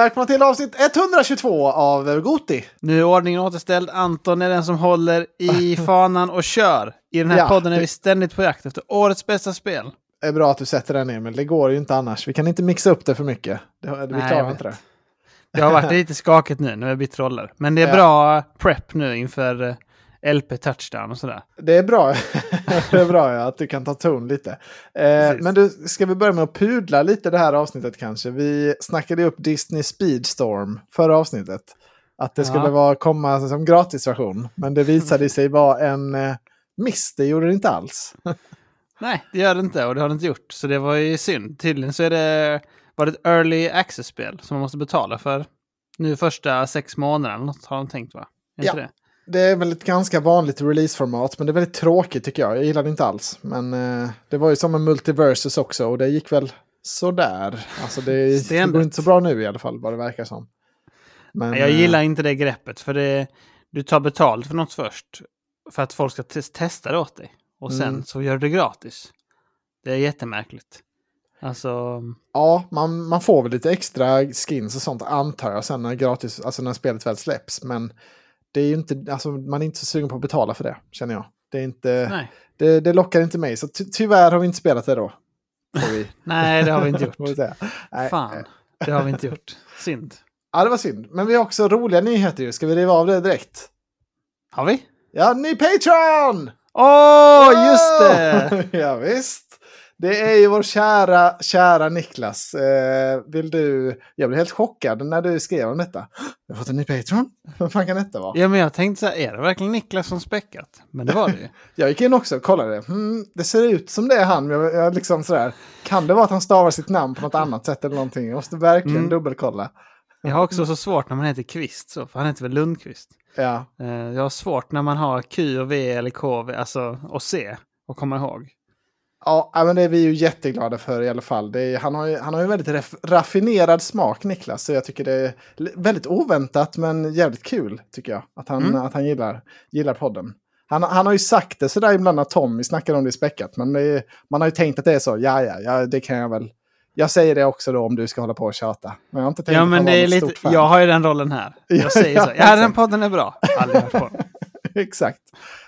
välkomna till avsnitt 122 av Goti. Nu är ordningen återställd. Anton är den som håller i fanan och kör. I den här Ja, podden är det- vi ständigt på jakt efter årets bästa spel. Det är bra att du sätter den Emil, det går ju inte annars. Vi kan inte mixa upp det för mycket. Det, vi Nej, klarar inte det. Det har varit lite skakigt nu när vi har bytt roller. Men det är Ja. bra prep nu inför eh, LP Touchdown och sådär. Det är bra, det är bra ja, att du kan ta ton lite. Eh, men du, ska vi börja med att pudla lite det här avsnittet kanske? Vi snackade upp Disney Speedstorm förra avsnittet. Att det Ja. skulle vara, komma som gratisversion. Men det visade sig vara en eh, miss, det gjorde det inte alls. Nej, det gör det inte och det har det inte gjort. Så det var ju synd. Tydligen så är det, var det ett early access-spel som man måste betala för nu första sex månaderna. har de tänkt va? Är Ja. det? Det är väl ett ganska vanligt releaseformat, men det är väldigt tråkigt tycker jag. Jag gillar det inte alls. Men eh, det var ju som en multiversus också och det gick väl sådär. Alltså det, det går inte så bra nu i alla fall, vad det verkar som. Men, Jag eh, gillar inte det greppet för det, du tar betalt för något först. För att folk ska tes- testa det åt dig. Och sen Mm. så gör du det gratis. Det är jättemärkligt. Alltså, Ja, man, man får väl lite extra skins och sånt antar jag sen när, gratis, alltså när spelet väl släpps. Men det är ju inte, alltså, man är inte så sugen på att betala för det, känner jag. Det, är inte, det, det lockar inte mig, så ty, tyvärr har vi inte spelat det då. Nej, det har vi inte gjort. Nej, Fan, det har vi inte gjort. Synd. Ja, det var synd. Men vi har också roliga nyheter ju. Ska vi riva av det direkt? Har vi? Ja, ny Patreon! Åh, just det! ja, visst. Det är ju vår kära, kära Niklas. Eh, vill du... Jag blev helt chockad när du skrev om detta. Jag har fått en ny Patreon. Vad fan kan detta vara? Ja, men jag tänkte så här, är det verkligen Niklas som späckat? Men det var det ju. Jag gick in också och kollade. Hmm, det ser ut som det är han. men Jag, jag liksom sådär. Kan det vara att han stavar sitt namn på något annat sätt eller någonting? Jag måste verkligen Mm. dubbelkolla. Jag har också så svårt när man heter Kvist, så, för han heter väl Lundqvist. Ja, Eh, Jag har svårt när man har Q och V eller K, alltså, och C, att komma ihåg. Ja, ja, men det är vi ju jätteglada för i alla fall. Är, han, har ju, han har ju väldigt raff- raffinerad smak, Niklas. Så jag tycker det är väldigt oväntat men jävligt kul, tycker jag. Att han, Mm. att han gillar, gillar podden. Han, han har ju sagt det sådär ibland när Tommy snackar om det i späckat. Men är, man har ju tänkt att det är så. Ja, ja, ja, det kan jag väl. Jag säger det också då om du ska hålla på och tjata. Men jag har inte tänkt Ja, men det är lite, jag har ju den rollen här. Ja, Jag säger ja, så. Ja, den podden är bra. Aldrig hört på den. Exakt.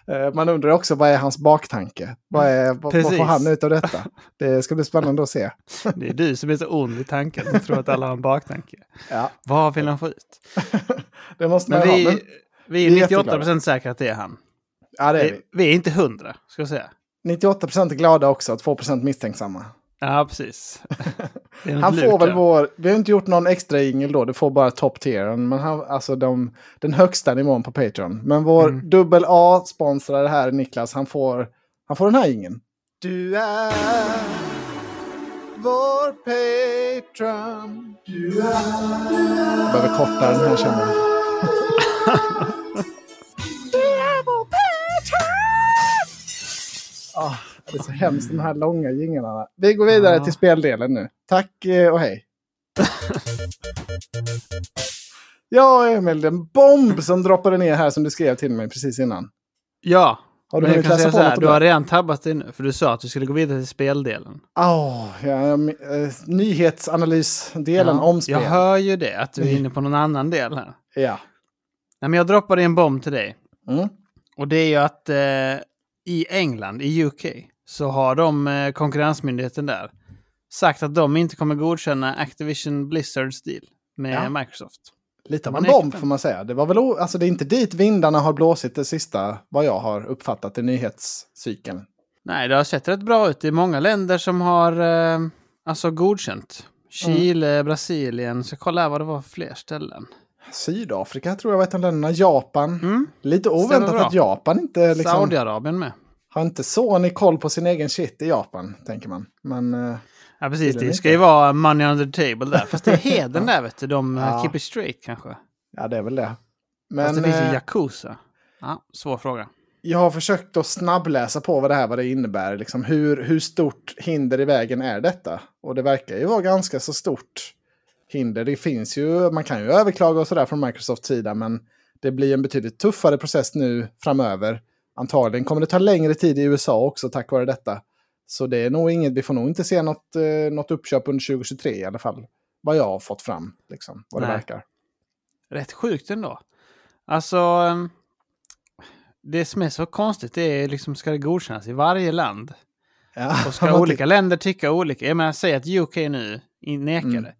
Eh, Man undrar också vad är hans baktanke? Vad, är, vad, vad får han ut av detta? Det ska bli spännande att se. Det är du som är så ond i tanken, som tror att alla har en baktanke. Ja, Vad vill han få ut? det måste man Men ha. vi, Men, vi är vi är 98 jätteglada. procent säkra att det är han. ja, det är vi. Vi, är inte 100, ska jag säga. 98% är glada också, 2% misstänksamma. Ja, precis. Han får väl vår, vi har inte gjort någon extra ingel då, du får bara top tier. Men han, alltså de, den högsta nivån på Patreon. Men vår Mm. dubbel A-sponsrare här, Niklas, han får, han får den här ingen. Du är vår Patreon. Du är... Jag behöver korta den här känner jag. du är vår Patreon! Ah, det är så hemskt de här långa jinglarna. Vi går vidare Ja. till speldelen nu. Tack eh, och hej. Ja, Emil, en bomb som droppade ner här som du skrev till mig precis innan. Ja, Har du hunnit läsa på här, du har det? redan tabbat dig nu, för du sa att du skulle gå vidare till speldelen. Åh, ja, eh, nyhetsanalysdelen Ja, om spel. Jag hör ju det, att du är inne på någon annan del här. Ja. Nej, men jag droppade en bomb till dig. Mm. Och det är ju att eh, i England, i UK, så har de eh, konkurrensmyndigheten där sagt att de inte kommer godkänna Activision Blizzards deal med Ja. Microsoft. Lite av Man en bomb får man säga. Det var väl o- alltså det är inte dit vindarna har blåsit det sista, vad jag har uppfattat i nyhetscykeln. Nej, det har sett rätt bra ut. Det är många länder som har eh, alltså godkänt. Chile, Brasilien, så kolla här vad det var för fler ställen. Sydafrika tror jag var ett av länderna. Japan. Mm. Lite oväntat att Japan inte liksom, Saudiarabien med. Har inte Sony koll på sin egen shit i Japan, tänker man. Men eh, Ja, precis. Det ska inte. ju vara money under the table där. Fast det är heden där, vet du. De eh, Ja. keep it straight kanske. ja, det är väl det. Fast Men det finns ju eh, Yakuza. Ja, svår fråga. jag har försökt att snabbläsa på vad det här vad det innebär. Liksom hur, hur stort hinder i vägen är detta? Och det verkar ju vara ganska så stort hinder. Det finns ju, man kan ju överklaga och sådär från Microsofts sida, men det blir en betydligt tuffare process nu framöver. Antagligen kommer det ta längre tid i USA också tack vare detta. Så det är nog inget, vi får nog inte se något, eh, något uppköp under 2023 i alla fall. vad jag har fått fram. Liksom, vad det Nej. verkar. Rätt sjukt ändå. Alltså, ehm, det som är så konstigt det är liksom, ska det godkännas i varje land? Ja, Och ska olika länder tycka olika? Jag menar, säg att UK nu nekar Mm. det.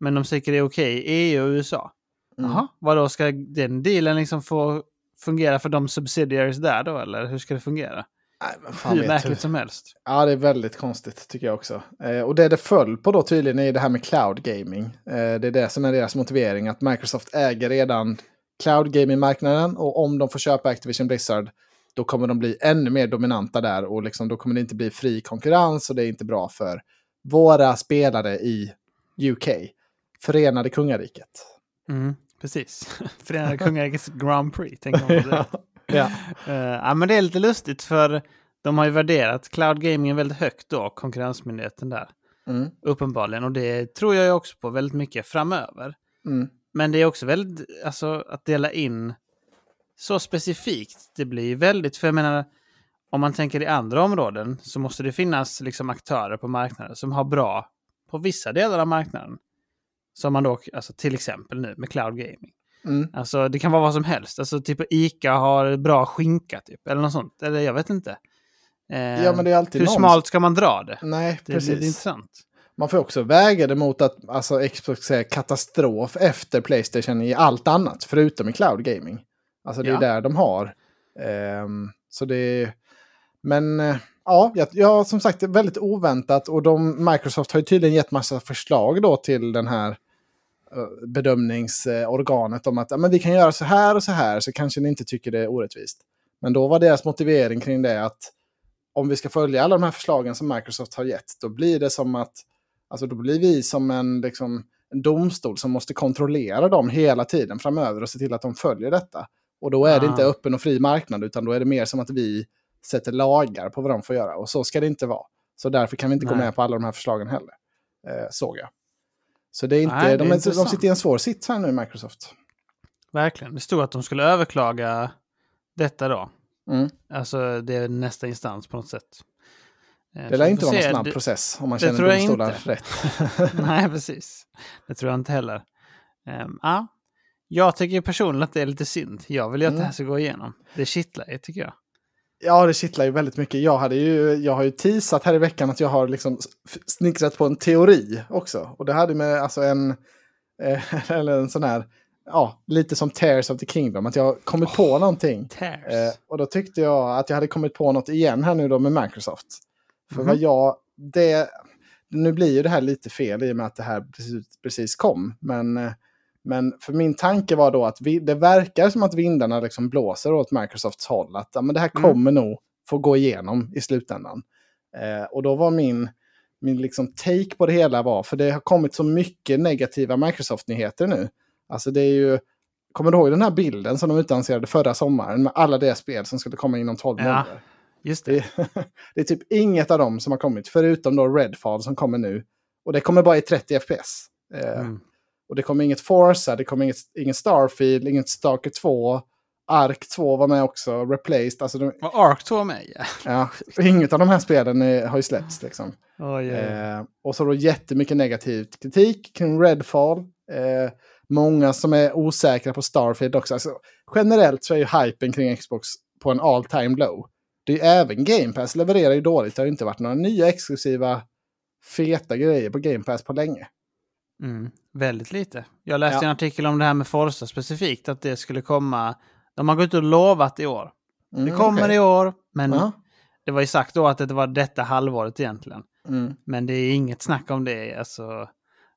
Men de tycker det är okej i EU och USA. Mm. Jaha, vadå, ska den dealen liksom få fungera för de subsidiaries där då, eller hur ska det fungera? Nej, men fan Hur märkligt som helst. Ja, det är väldigt konstigt tycker jag också. Eh, och det det föll på då tydligen är det här med cloud gaming. Eh, det är det som är deras motivering, att Microsoft äger redan cloud gaming-marknaden och om de får köpa Activision Blizzard då kommer de bli ännu mer dominanta där och liksom, då kommer det inte bli fri konkurrens och det är inte bra för våra spelare i UK. Förenade kungariket. Mm, precis. Förenade kungarikets Grand Prix, tänker man på det. ja. Eh, ja, men det är lite lustigt för de har ju värderat cloud gaming väldigt högt då, konkurrensmyndigheten där. Mm. Uppenbarligen, och det tror jag också på väldigt mycket framöver. Mm. Men det är också väldigt, alltså att dela in så specifikt, det blir väldigt, för jag menar, om man tänker i andra områden så måste det finnas liksom aktörer på marknaden som har bra på vissa delar av marknaden. Som man då, alltså till exempel nu med cloud gaming. Mm. Alltså det kan vara vad som helst. Alltså typ Ica har bra skinka typ. Eller något sånt. Eller jag vet inte. Eh, Ja, men det är alltid hur någon- smalt ska man dra det? Nej, Det precis. är lite intressant. Man får också väga det mot att alltså, Xbox är katastrof efter Playstation i allt annat, förutom i cloud gaming. Alltså det är Ja. där de har. Ehm, så det är... Men eh, ja, jag, jag som sagt det är väldigt oväntat och de, Microsoft har ju tydligen gett massa förslag då till den här eh, bedömningsorganet om att men vi kan göra så här och så här så kanske ni inte tycker det är orättvist. Men då var deras motivering kring det att om vi ska följa alla de här förslagen som Microsoft har gett, då blir det som att alltså då blir vi som en, liksom, en domstol som måste kontrollera dem hela tiden framöver och se till att de följer detta. Och då är det Ah. inte öppen och fri marknad, utan då är det mer som att vi sätter lagar på vad de får göra. Och så ska det inte vara. Så därför kan vi inte gå Nej. med på alla de här förslagen heller. Eh, såg jag. Så det är inte, Nej, de, är, de sitter i en svår sits här nu, Microsoft. Verkligen. Det stod att de skulle överklaga detta då. Mm. Alltså det är nästa instans på något sätt. Eh, Det lär inte vara någon snabb Det- process om man känner domstolar rätt. Nej, precis. Det tror jag inte heller. Um, ja. Jag tycker personligen att det är lite synd. Jag vill ju att Mm. det här ska gå igenom. Det kittlar ju, tycker jag. Ja, det kittlar ju väldigt mycket. Jag, hade ju, jag har ju teasat här i veckan att jag har liksom snickrat på en teori också. Och det hade med alltså en, eh, eller en sån här, ja, lite som Tears of the Kingdom, att jag har kommit på någonting. Eh, och då tyckte jag att jag hade kommit på något igen här nu då med Microsoft. För Mhm. vad jag, det, nu blir ju det här lite fel i och med att det här precis, precis kom. Men, eh, men för min tanke var då att vi, det verkar som att vindarna liksom blåser åt Microsofts håll. Att ja, men det här Mm. kommer nog få gå igenom i slutändan. Eh, och då var min, min liksom take på det hela var, för det har kommit så mycket negativa Microsoft-nyheter nu. Alltså det är ju, kommer du ihåg den här bilden som de utannonserade förra sommaren med alla deras spel som skulle komma inom 12 Ja. månader? Just det. Det, det är typ inget av dem som har kommit, förutom då Redfall som kommer nu. Och det kommer bara i 30 FPS. Eh, Mm. Och det kommer inget Forza, det kommer inget, inget Starfield, inget Stalker 2. Ark 2 var med också, Replaced. Alltså de, Var Ark 2 med? Ja. ja, inget av de här spelen är, har ju släppts. Liksom. Oj, oj. Eh, och så då jättemycket negativ kritik kring Redfall. Eh, många som är osäkra på Starfield också. Alltså, generellt så är ju hypen kring Xbox på en all time low. Det är ju även Game Pass levererar ju dåligt. Det har inte varit några nya exklusiva feta grejer på Game Pass på länge. Mm. Väldigt lite. Jag läste Ja. en artikel om det här med Forza specifikt, att det skulle komma. De har gått ut och lovat i år. Det Mm, kommer okej. i år, men Ja. det var ju sagt då att det var detta halvåret egentligen. Mm. Men det är inget snack om det. Alltså,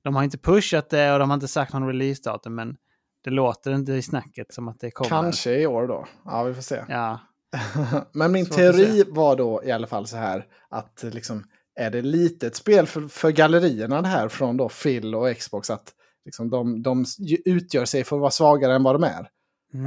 de har inte pushat det och de har inte sagt någon releasedatum, men det låter inte i snacket som att det kommer. Kanske i år då. Ja, vi får se. Ja, Men min Svårt teori var då i alla fall så här att liksom, är det lite ett spel för, för gallerierna det här från då Phil och Xbox att liksom, de, de utgör sig för att vara svagare än vad de är.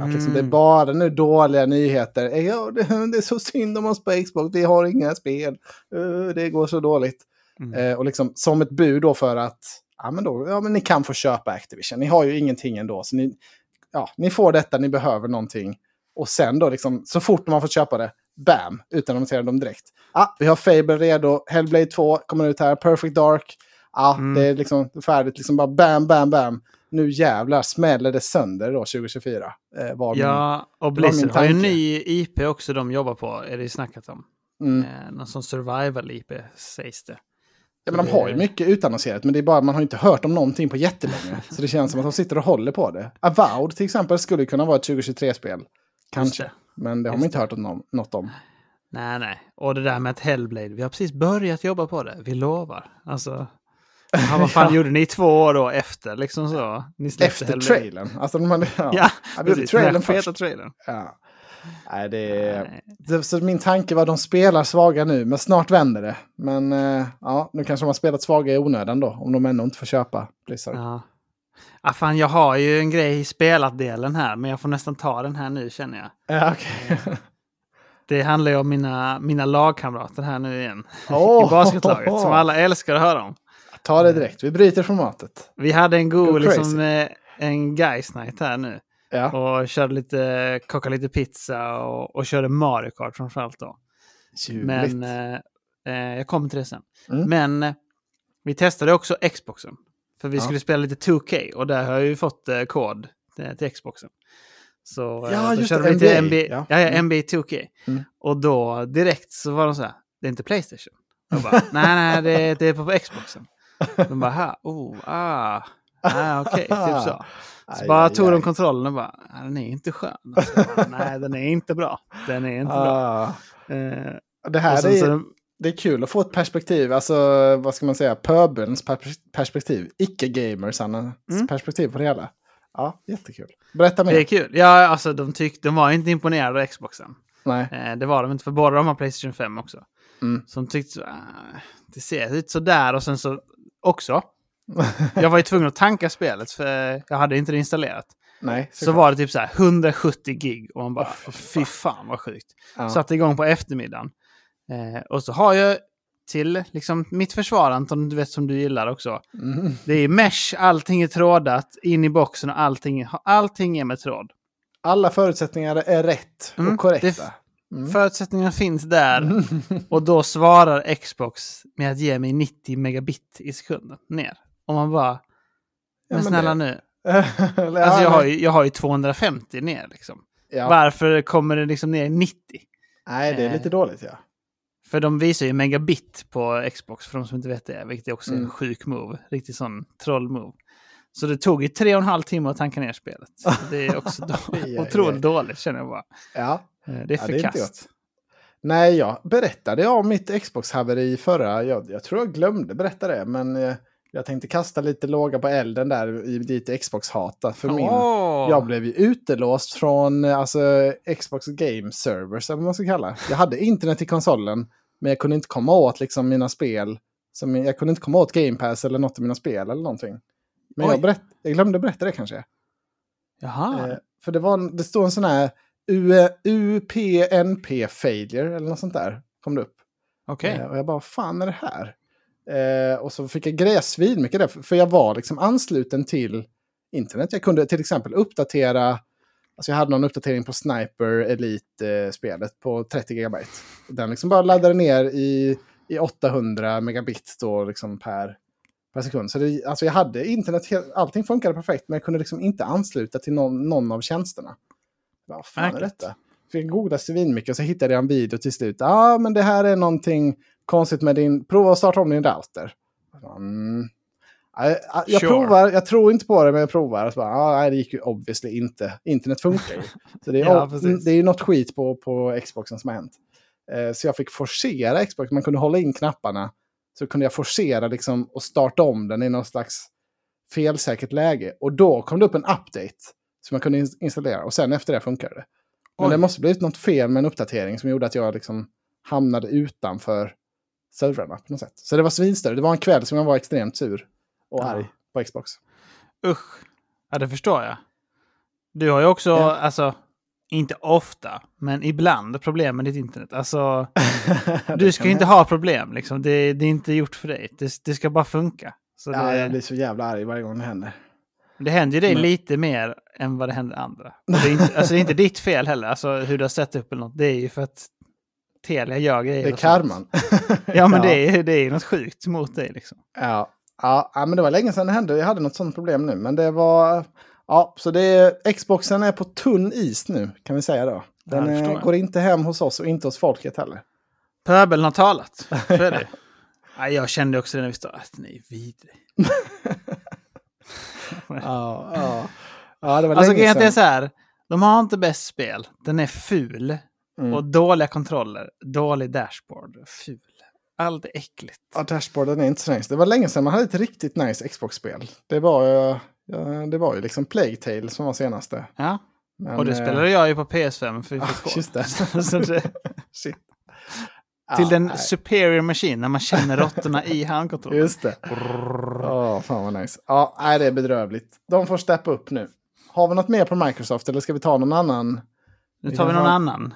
Att liksom, det är Mm. bara nu dåliga nyheter. Eh, Ja, det, det är så synd om oss på Xbox, vi har inga spel. Eh, Det går så dåligt. Mm. Eh, och liksom som ett bud då för att ja, men då, ja, men ni kan få köpa Activision. Ni har ju ingenting ändå. Så ni, ja, ni får detta, ni behöver någonting. Och sen då, liksom, så fort man får köpa det, bam, utannonserar de direkt. Ah, vi har Fable redo, Hellblade 2 kommer ut här, Perfect Dark. Ja, Mm. det är liksom färdigt. Liksom bara bam, bam, bam. Nu jävlar smäller det sönder då 2024. Eh, var min- Ja, och min Blizzard har ju en ny IP också de jobbar på, är det ju snackat om. mm. Eh, någon sån survival-IP sägs det. ja, men de har ju mycket utannonserat, men det är bara man har inte hört om någonting på jättelänge. så det känns som att de sitter och håller på det. Avowed till exempel skulle kunna vara ett 2023-spel. Kanske. Men det har Just man inte det. hört om, något om. Nej, nej. Och det där med att Hellblade, vi har precis börjat jobba på det, vi lovar. Alltså, ja, vad fan Ja. gjorde ni två år då efter liksom så? Efter Hellblade. trailern. Alltså, de hade, ja. Ja, Ja, precis. trailern först. trailern. Ja. Nej, det. Nej. Så min tanke var att de spelar svaga nu, men snart vänder det. Men eh, ja, nu kanske de har spelat svaga i onödan då, om de ännu inte får köpa Blizzard. Ja. Ah, fan, jag har ju en grej i spelat-delen här, men jag får nästan ta den här nu känner jag. Ja, okej. Det handlar ju om mina, mina lagkamrater här nu igen. Åh! I basketlaget, som alla älskar att höra om. Ta det direkt, vi bryter formatet. Vi hade en Go god liksom, eh, en guys night här nu. Ja. Och körde lite, kokade lite pizza och, och körde Mario Kart framförallt då. Ljuvligt. Men eh, eh, jag kommer till det sen. Mm. Men eh, vi testade också Xboxen. För vi Ja. skulle spela lite 2K och där har jag ju fått eh, kod till, till Xboxen. Så eh, Ja, då körde vi lite NBA. Ja. ja. Ja, Mm. NBA 2K. Mm. Och då direkt så var de så här, det är inte Playstation. Jag bara, nej, nej, det, det är på, Xboxen. De bara, här, oh, ah, ah okej, typ så. Så Aj, bara aj, tog aj. de kontrollen och bara, "Ah, den är inte skön. Alltså, nej, den är inte bra. Den är inte bra. Ah, Eh, det här är, så, det är kul att få ett perspektiv, alltså vad ska man säga, pöbelns pers- perspektiv, icke-gamersarnas Mm. perspektiv på det hela. Ja, jättekul. Berätta det är mer. kul. Ja, alltså de, tyck, de var inte imponerade av Xboxen. Nej. Eh, det var de inte, för båda de har Playstation 5 också. Mm. Så de tyckte, ah, det ser ut sådär och sen så också. Jag var ju tvungen att tanka spelet för jag hade inte det installerat. Nej, Så var det typ så här 170 gig och man bara, fy fan vad sjukt. ja. Satte igång på eftermiddagen. Eh, och så har jag till liksom, mitt försvar, Anton, du vet som du gillar också. Mm. Det är mesh, allting är trådat, in i boxen och allting, allting är med tråd. Alla förutsättningar är rätt Mm, och korrekta. Mm. Förutsättningarna finns där. Och då svarar Xbox med att ge mig 90 megabit i sekunden ner. Och man bara, Ja, men men snälla det- nu. Alltså ja, jag har, ju, jag har ju 250 ner liksom. ja. Varför kommer det liksom ner i 90? Nej, det är lite Eh. dåligt ja. För de visar ju megabit på Xbox för de som inte vet det, vilket är också Mm. en sjuk move. Riktigt sån troll-move. Så det tog ju tre och en halv timme att tanka ner spelet. Så det är också då, Aj, aj, otroligt dåligt känner jag bara. Ja, Eh, Det är ja är förkast. gott. Nej, jag berättade om mitt Xbox-haveri förra. Jag, jag tror jag glömde berätta det, men eh, jag tänkte kasta lite låga på elden där i ditt Xbox-hata. För min, Åh! jag blev ju utelåst från alltså, Xbox Game Servers, eller vad man ska kalla. Jag hade internet i konsolen, men jag kunde inte komma åt liksom, mina spel. Som, jag kunde inte komma åt Game Pass eller något av mina spel eller någonting. Men jag, berätt, jag glömde berätta det kanske. Jaha. Eh, för det, var, en- det står en sån här UPnP failure eller något sånt där. Kom det upp. Okej. Eh, och jag bara, fan är det här? Eh, och så fick jag greja svinmycket där. För jag var liksom ansluten till internet. Jag kunde till exempel uppdatera. Alltså jag hade någon uppdatering på Sniper Elite-spelet på 30 GB. Den liksom bara laddade ner i, i 800 megabit då liksom per, per sekund. Så det, alltså jag hade internet, allting funkade perfekt. Men jag kunde liksom inte ansluta till någon, någon av tjänsterna. Vad fan är detta? Fick googla svinmycket och så hittade jag en video till slut. Ja, ah, men det här är någonting konstigt med din... Prova att starta om din router. Mm. Ja, Jag, jag Sure. provar, jag tror inte på det, men jag provar. Så bara, ah, nej, det gick ju obviously inte. Internet funkar ju. Så det är, Ja, det är ju något skit på, på Xboxen som har hänt. Eh, så jag fick forcera Xbox. Man kunde hålla in knapparna. Så kunde jag forcera liksom, och starta om den i någon slags felsäkert läge. Och då kom det upp en update som man kunde in- installera. Och sen efter det funkade det. Men Oj. det måste blivit något fel med en uppdatering som gjorde att jag liksom hamnade utanför servrarna på något sätt. Så det var svinstörigt. Det var en kväll som jag var extremt sur och Ja. arg på Xbox. Usch. Ja, det förstår jag. Du har ju också, Ja. alltså, inte ofta, men ibland problem med ditt internet. Alltså, du ska ju inte ha problem liksom. Det, det är inte gjort för dig. Det, det ska bara funka. Så Ja, det, jag blir så jävla arg varje gång det händer. det händer ju dig Men- lite mer än vad det händer andra. Och det, är inte, alltså, det är inte ditt fel heller, alltså hur du har sett upp eller något. Det är ju för att Telia gör grejer. Det är karman. Ja, men Det, är, det är något sjukt mot dig liksom. Ja, Ja, ja, men det var länge sedan det hände. Jag hade något sånt problem nu. Men det var... Ja, så det är, Xboxen är på tunn is nu, kan vi säga då. Den Ja, går inte hem hos oss och inte hos folket heller. Pöbeln har talat. Så är det. Nej, jag kände också det när vi stod att ni är vidrig. Ja, ja. ja det var Alltså länge grejen är att det är sedan. så här. De har inte bäst spel. Den är ful. Mm. Och dåliga kontroller. Dålig dashboard. Ful. Allt är äckligt. Ja, dashboarden är inte så nice. Det var länge sedan man hade ett riktigt nice Xbox-spel. Det var ju, ja, det var ju liksom Plague Tale som var senaste. Ja. Men, Och det eh, spelade jag ju på PS5 för vi ah, fick just det. Shit. till Ja, den nej, superior machine när man känner råttorna i handkontrollen. Just det. Ja, fan vad nice. Ja, nej, det är bedrövligt. De får steppa upp nu. Har vi något mer på Microsoft eller ska vi ta någon annan? Nu tar vi någon ha- annan.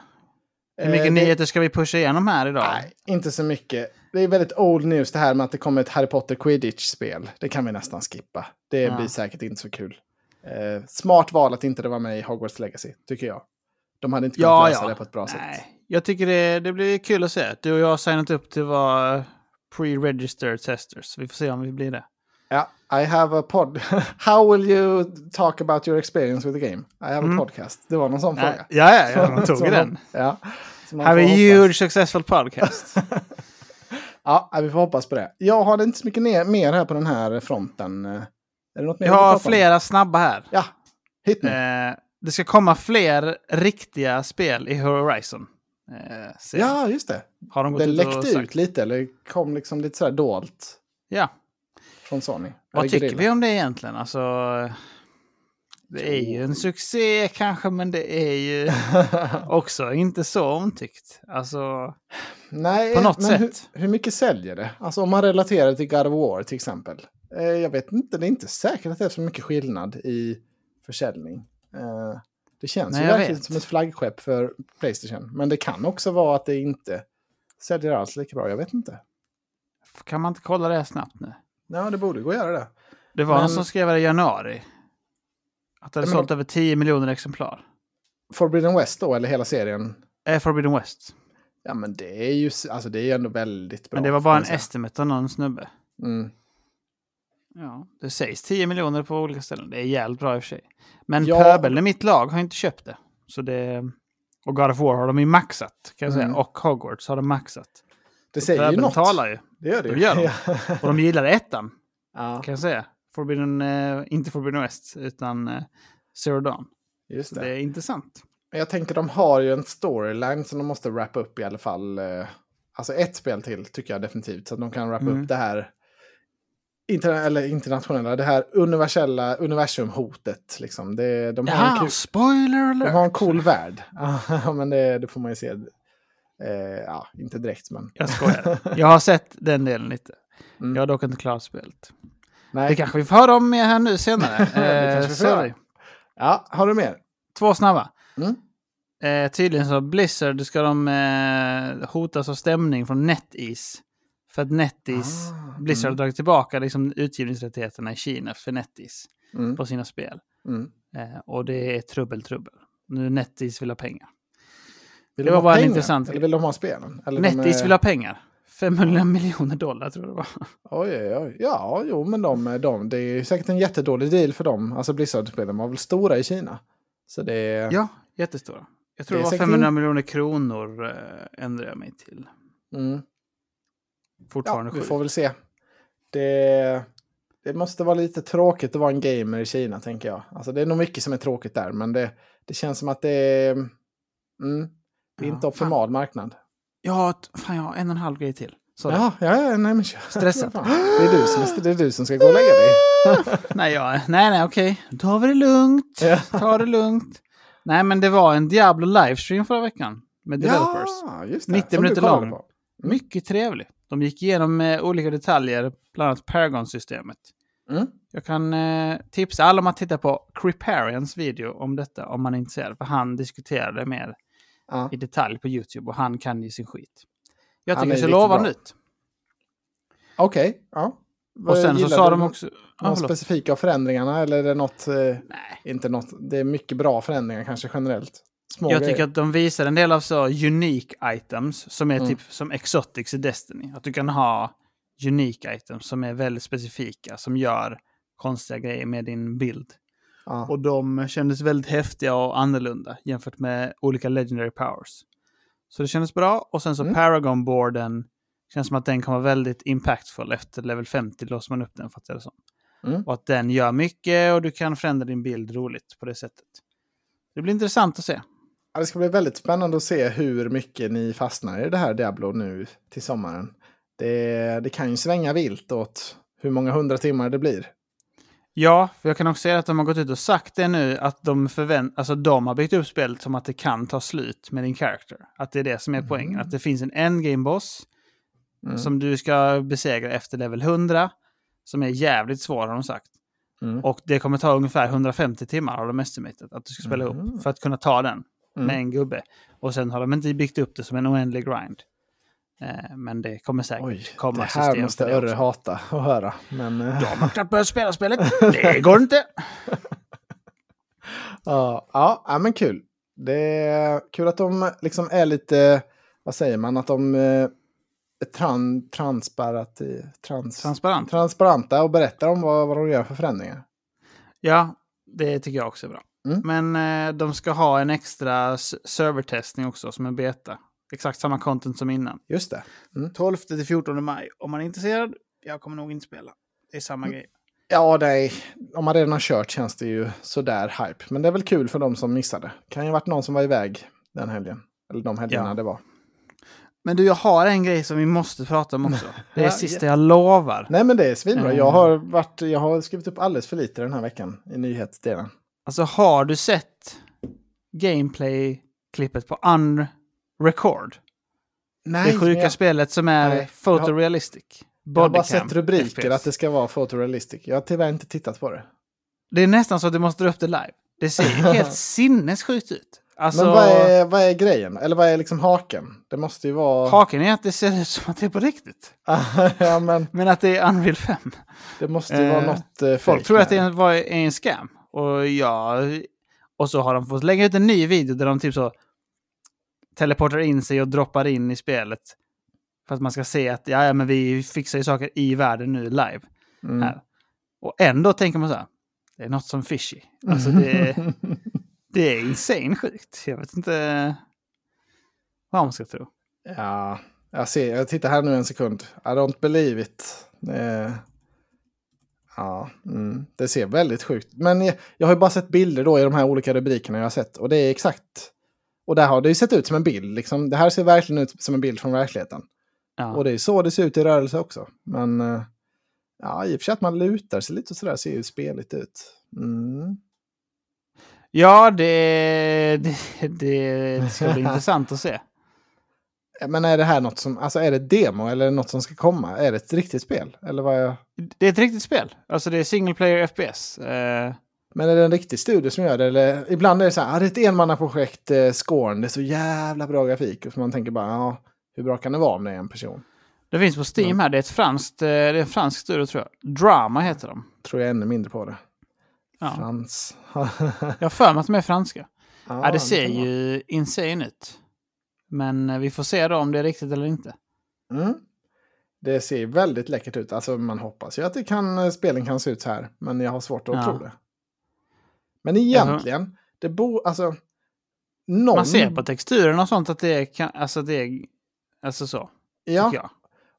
Hur mycket Eh, nyheter ska vi pusha igenom här idag? Nej, inte så mycket. Det är väldigt old news det här med att det kommer ett Harry Potter Quidditch-spel. Det kan vi nästan skippa. Det Ja. blir säkert inte så kul. Eh, smart val att inte det var med i Hogwarts Legacy, tycker jag. De hade inte kunnat Ja, lösa ja. det på ett bra sätt. Nej, jag tycker det, det blir kul att se. Du och jag har signat upp till att vara pre-registered testers. Vi får se om vi blir det. Ja, I have a pod... How will you talk about your experience with the game? I have a podcast. Det var någon sån fråga. ja, ja, ja man tog den. Ja. Have a huge successful podcast. Ja, vi får hoppas på det. Jag har inte så mycket mer här på den här fronten. Är det något mer vill har prata om? flera snabba här. Ja, hit me. Eh, det ska komma fler riktiga spel i Horizon. Eh, jag. Ja, just det. har de gått Det ut läckte ut lite, eller kom liksom lite sådär dolt Ja. Från Sony. Vad tycker Guerrilla. vi om det egentligen? Alltså, det är ju en succé kanske, men det är ju också inte så omtyckt. Alltså, Nej, på något sätt. Hur, hur mycket säljer det? Alltså om man relaterar till God of War till exempel. Eh, jag vet inte, det är inte säkert att det är så mycket skillnad i försäljning. Eh, det känns Nej, ju verkligen vet. som ett flaggskepp för Playstation. Men det kan också vara att det inte säljer alls lika bra. Jag vet inte. kan man inte kolla det snabbt nu? Ja, det borde gå att göra det. Det var Men- någon som skrev det i januari. Att det hade men sålt över 10 miljoner exemplar. Forbidden West då, eller hela serien? Eh, Forbidden West. Ja, men det är ju alltså, det är ändå väldigt bra. Men det var bara en säga. estimate av någon snubbe. Mm. Ja, det sägs 10 miljoner på olika ställen. Det är jävligt bra i och för sig. Men Ja. Pöbeln i mitt lag har inte köpt det. Så det... Och God of War har de ju maxat, kan jag säga. Mm. Och Hogwarts har de maxat. Det säger ju något. talar ju. Det gör det ju. gör de. Ja. Och de gillar ettan, ja, kan jag säga. Forbidden, eh, inte Forbidden West, utan eh, Zero Dawn. just det. det är intressant. Men Jag tänker de har ju en storyline som de måste wrappa upp i alla fall. eh, Alltså ett spel till tycker jag definitivt. Så att de kan wrappa Mm. upp det här interna eller internationella, det här universella universumhotet. Liksom. Det, de, har en Jaha, kul, spoiler de alert! har en cool värld. Ja, men det, det får man ju se. Eh, ja, inte direkt men. Jag skojar. Jag har sett den delen lite. Mm. Jag har dock inte klarat spelet. Nej. Det kanske vi får höra om mer här nu senare. Eh, sorry. Ja, har du mer? Två snabba. Mm. Eh, tydligen så Blizzard ska de eh, hotas av stämning från NetEase. För att NetEase, Ah, Blizzard har mm. dragit tillbaka liksom, utgivningsrättigheterna i Kina för NetEase Mm. på sina spel. Mm. Eh, och det är trubbel, trubbel. Nu NetEase vill ha pengar. Vill Det de var bara en pengar? intressant Eller vill de ha spelen? Eller de NetEase är- vill ha pengar. 500 miljoner dollar tror jag det var. Oj, oj, oj. Ja, jo, men de, de, det är säkert en jättedålig deal för dem. Alltså Blizzard-spelen var väl stora i Kina. Så det. Ja, jättestora. Jag tror Det det, var säkert 500 in- miljoner kronor eh, ändrade jag mig till. Mm. Fortfarande Ja, vi får väl se. Det, det måste vara lite tråkigt att vara en gamer i Kina, tänker jag. Alltså, det är nog mycket som är tråkigt där, men det, det känns som att det är... Mm, det är Ja, inte optimal marknad. Jag har, ett- fan, jag har en och en halv grej till. Sorry. Ja, ja, ja, nej men kör. Stressat. Fan, Det är, du som, det är du som ska gå och lägga dig. Nej, ja, nej, nej, okej. Då tar vi det lugnt. Ja. Ta det lugnt. Nej, men det var en Diablo livestream förra veckan med developers. Ja, just det. 90 som du minuter lång. på. Mycket trevlig. De gick igenom eh, olika detaljer, bland annat Paragon-systemet. Mm. Jag kan eh, tipsa alla om att titta på Criparians video om detta om man är intresserad. För han diskuterade mer Ja. i detalj på YouTube och han kan ju sin skit. Jag Han tycker det lovande bra. ut. Okej, ja. Och sen så Gillar sa du de också... Förlåt. specifika förändringarna eller är det något, eh, Nej. inte något, det är mycket bra förändringar kanske generellt? Små Jag grejer. tycker att de visar en del av så unique items som är Mm. typ som exotics i Destiny. Att du kan ha unique items som är väldigt specifika, som gör konstiga grejer med din bild. Ja. Och de kändes väldigt häftiga och annorlunda jämfört med olika legendary powers. Så det kändes bra. Och sen så Mm. Paragon-boarden känns som att den kommer vara väldigt impactful. Efter level 50 låser man upp den, fattar jag det som. Mm. Och att den gör mycket och du kan förändra din bild roligt på det sättet. Det blir intressant att se. Ja, det ska bli väldigt spännande att se hur mycket ni fastnar i det här Diablo nu till sommaren. Det, det kan ju svänga vilt åt hur många hundra timmar det blir. Ja, för jag kan också säga att de har gått ut och sagt det nu, att de, förvänt alltså, de har byggt upp spelet som att det kan ta slut med din character. Att det är det som är poängen. Att det finns en endgame-boss Mm. som du ska besegra efter level 100, som är jävligt svår har de sagt. Mm. Och det kommer ta ungefär 150 timmar har de estimatet att du ska spela Mhm. ihop för att kunna ta den Mm. med en gubbe. Och sen har de inte byggt upp det som en oändlig grind. Eh, men det kommer säkert Oj, komma det här system måste Örre hata att höra. Men, eh, De har knappt börjat spela spelet. Det går inte. ja, ja, men kul. Det är kul att de liksom är lite, vad säger man, att de eh, är tran, transparat, trans, Transparent. transparenta och berättar om vad, vad de gör för förändringar. Ja, det tycker jag också är bra. Mm. Men eh, de ska ha en extra servertestning också som en beta. Exakt samma content som innan. Just det. 12 till 14 maj. Om man är intresserad, jag kommer nog inte spela. Det är samma grej. Ja, nej. Om man redan har kört känns det ju sådär hype. Men det är väl kul för de som missade. Kan ju ha varit någon som var iväg den helgen. Eller de helgerna Ja. det var. Men du, jag har en grej som vi måste prata om också. Det är sista jag lovar. Nej, men det är svinbra. Mm. Jag, har varit, jag har skrivit upp alldeles för lite den här veckan i nyhetsdelen. Alltså har du sett gameplay-klippet på Unrecord? Nej, det sjuka jag, spelet som är Nej, photorealistic. jag har bara sett rubriker FPS. att det ska vara photorealistic. Jag har tyvärr inte tittat på det. Det är nästan så att du måste dra upp det live. Det ser helt sinnessjukt ut. Alltså, Men vad är, vad är grejen? Eller vad är liksom haken? Det måste ju vara... haken är att det ser ut som att det är på riktigt. ja, men Men att det är Unreal 5. det måste ju vara Eh, något eh, Folk tror att det är en, är en scam. Och ja... Och så har de fått lägga ut en ny video där de typ så teleportar in sig och droppar in i spelet. För att man ska se att ja, men vi fixar ju saker i världen nu live. Mm. Här. Och ändå tänker man så här. Det är något som fishy. Alltså det, det är insane sjukt. Jag vet inte vad man ska tro. Ja, jag ser. Jag tittar här nu en sekund. I don't believe it. Eh, ja, mm, det ser väldigt sjukt. Men jag, jag har ju bara sett bilder då i de här olika rubrikerna jag har sett. Och det är exakt. Och där har det ju sett ut som en bild. Liksom. Det här ser verkligen ut som en bild från verkligheten. Ja. Och det är så det ser ut i rörelse också. Men eh, ja, i och för sig att man lutar sig lite och sådär ser ju speligt ut. Mm. Ja, det, det, det ska bli intressant att se. Men är det här något som, alltså är det demo eller något som ska komma? Är det ett riktigt spel? Eller vad är... Det är ett riktigt spel. Alltså det är single player FPS. Eh, Men är det en riktig studio som gör det? Eller ibland är det så här, ah, det är ett enmannaprojekt, eh, Scorn, det är så jävla bra grafik. Och så man tänker bara, ja, hur bra kan det vara om det är en person? det finns på Steam här. Det är ett franskt, eh, det är en fransk studio tror jag. Drama heter de. Tror jag ännu mindre på det. Ja. Frans. Jag har för mig att de är franska. ja, Ja, det ser vara. ju insane ut. Men eh, vi får se då om det är riktigt eller inte. Mm. Det ser väldigt läckert ut. Alltså man hoppas ju att det kan, eh, spelen kan se ut så här. Men jag har svårt att Ja. tro det. Men egentligen, det bor, alltså... Någon... Man ser på texturen och sånt att det kan, alltså det är, alltså så, Ja,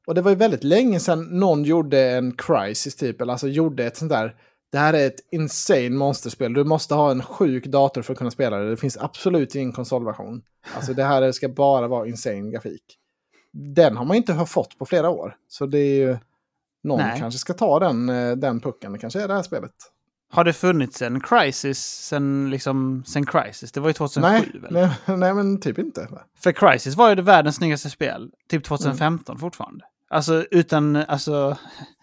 och det var ju väldigt länge sedan någon gjorde en crisis typ. Eller alltså gjorde ett sånt där. Det här är ett insane monsterspel. Du måste ha en sjuk dator för att kunna spela det. Det finns absolut ingen konsolversion. Alltså det här ska bara vara insane grafik. Den har man inte fått på flera år. Så det är ju... Någon Nej. kanske ska ta den, eh, den pucken. Det kanske är det här spelet. Har det funnits en Crisis sen, liksom, sen Crisis? Det var ju 2007 Nej, väl? nej, nej, men typ inte. För Crisis var ju det världens snyggaste spel, typ 2015 Mm. fortfarande. Alltså utan, alltså,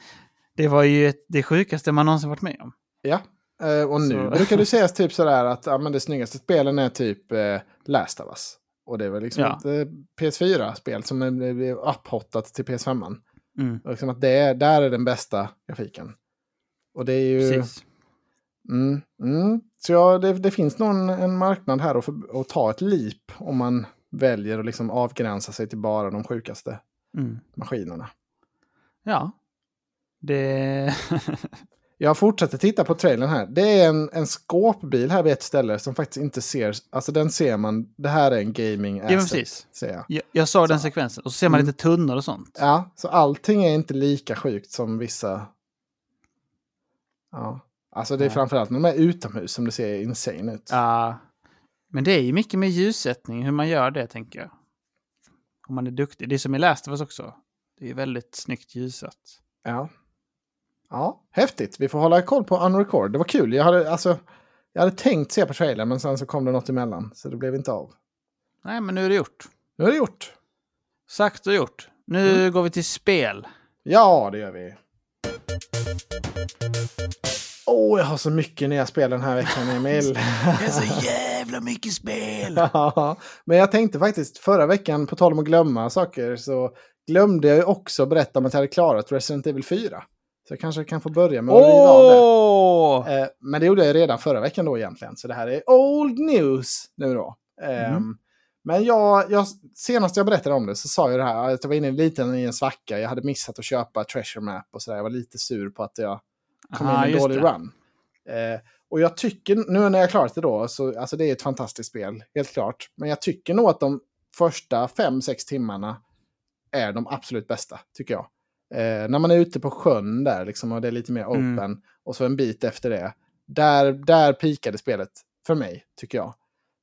det var ju ett, det sjukaste man någonsin varit med om. Ja. Eh, och nu Så- brukar det sägas typ sådär att ja, men det snyggaste spelen är typ eh, Last of Us. Och det väl liksom Ja. ett eh, PS4-spel som är upphottat till PS5. Mm, Och liksom att det är, där är den bästa grafiken. Och det är ju... precis. Mm, mm. Så ja, det, det finns någon en marknad här att, för, att ta ett leap om man väljer att liksom avgränsa sig till bara de sjukaste Mm. maskinerna. Ja. Det... Jag fortsätter titta på trailern här. Det är en, en skåpbil här vid ett ställe som faktiskt inte ser... Alltså den ser man. Det här är en gaming ja, asset. precis. Ser jag. Jag, jag såg den sekvensen. Och så ser man Mm. lite tunnor och sånt. Ja, så allting är inte lika sjukt som vissa... Ja. Alltså det är Nej. framförallt när de är utomhus som det ser insane ut. Ja. Men det är ju mycket med ljussättning, hur man gör det, tänker jag. Om man är duktig. Det är som i Last of Us också. Det är väldigt snyggt ljusat. Ja. Ja, häftigt. Vi får hålla koll på Unrecord. Det var kul. Jag hade, alltså, jag hade tänkt se på trailern men sen så kom det något emellan. Så det blev inte av. Nej, men nu är det gjort. Nu är det gjort. Sagt och gjort. Nu Mm. går vi till spel. Ja, det gör vi. Åh, jag har så mycket nya spel den här veckan, Emil. Det är så jävla mycket spel! Ja, Men jag tänkte faktiskt förra veckan, på tal om att glömma saker, så glömde jag ju också berätta om att jag hade klarat Resident Evil 4. Så jag kanske kan få börja med att riva av det. Eh, men det gjorde jag redan förra veckan då egentligen. Så det här är old news nu då. Ehm, Mm. Men jag, jag, senast jag berättade om det så sa jag det här att jag var inne lite i en svacka. Jag hade missat att köpa Treasure Map och sådär. Jag var lite sur på att jag kom Aha, in en dålig det. run. Eh, och jag tycker, nu när jag klarat det då, så alltså det är ett fantastiskt spel, helt klart. Men jag tycker nog att de första 5-6 timmarna är de absolut bästa, tycker jag. Eh, när man är ute på sjön där, liksom, och det är lite mer Mm. open, och så en bit efter det. Där, där pikade spelet, för mig, tycker jag.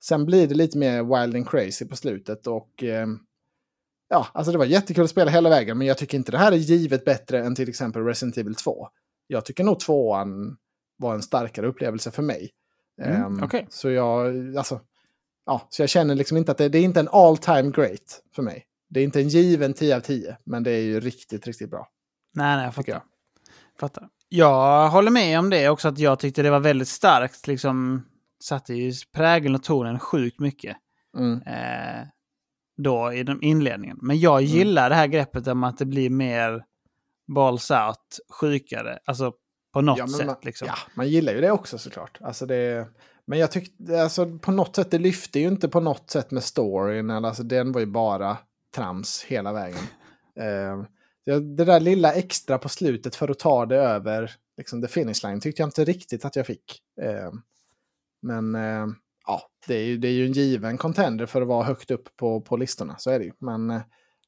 Sen blir det lite mer wild and crazy på slutet och... Eh, ja, alltså det var jättekul att spela hela vägen, men jag tycker inte det här är givet bättre än till exempel Resident Evil 2. Jag tycker nog tvåan var en starkare upplevelse för mig. Mm, Ehm, okej. Så jag, alltså, ja, så jag känner liksom inte att det, det är inte en all time great för mig. Det är inte en given 10 av 10, men det är ju riktigt, riktigt bra. Nej, nej, jag fattar. fattar. Jag håller med om det också, att jag tyckte det var väldigt starkt. Liksom, satte ju prägeln och tonen sjukt mycket. Mm. Eh, då i den inledningen. Men jag gillar det här greppet om att det blir mer balls out, sjukare. Alltså på något Ja, sätt. man, liksom. ja, man gillar ju det också såklart. Alltså det, men jag tyckte, alltså på något sätt, det lyfte ju inte på något sätt med storyn. Alltså den var ju bara trams hela vägen. Eh, det, där lilla extra på slutet för att ta det över liksom, the finish line tyckte jag inte riktigt att jag fick. Eh, men eh, ja, det är, ju, det är ju en given contender för att vara högt upp på, på listorna. Så är det ju. Men eh,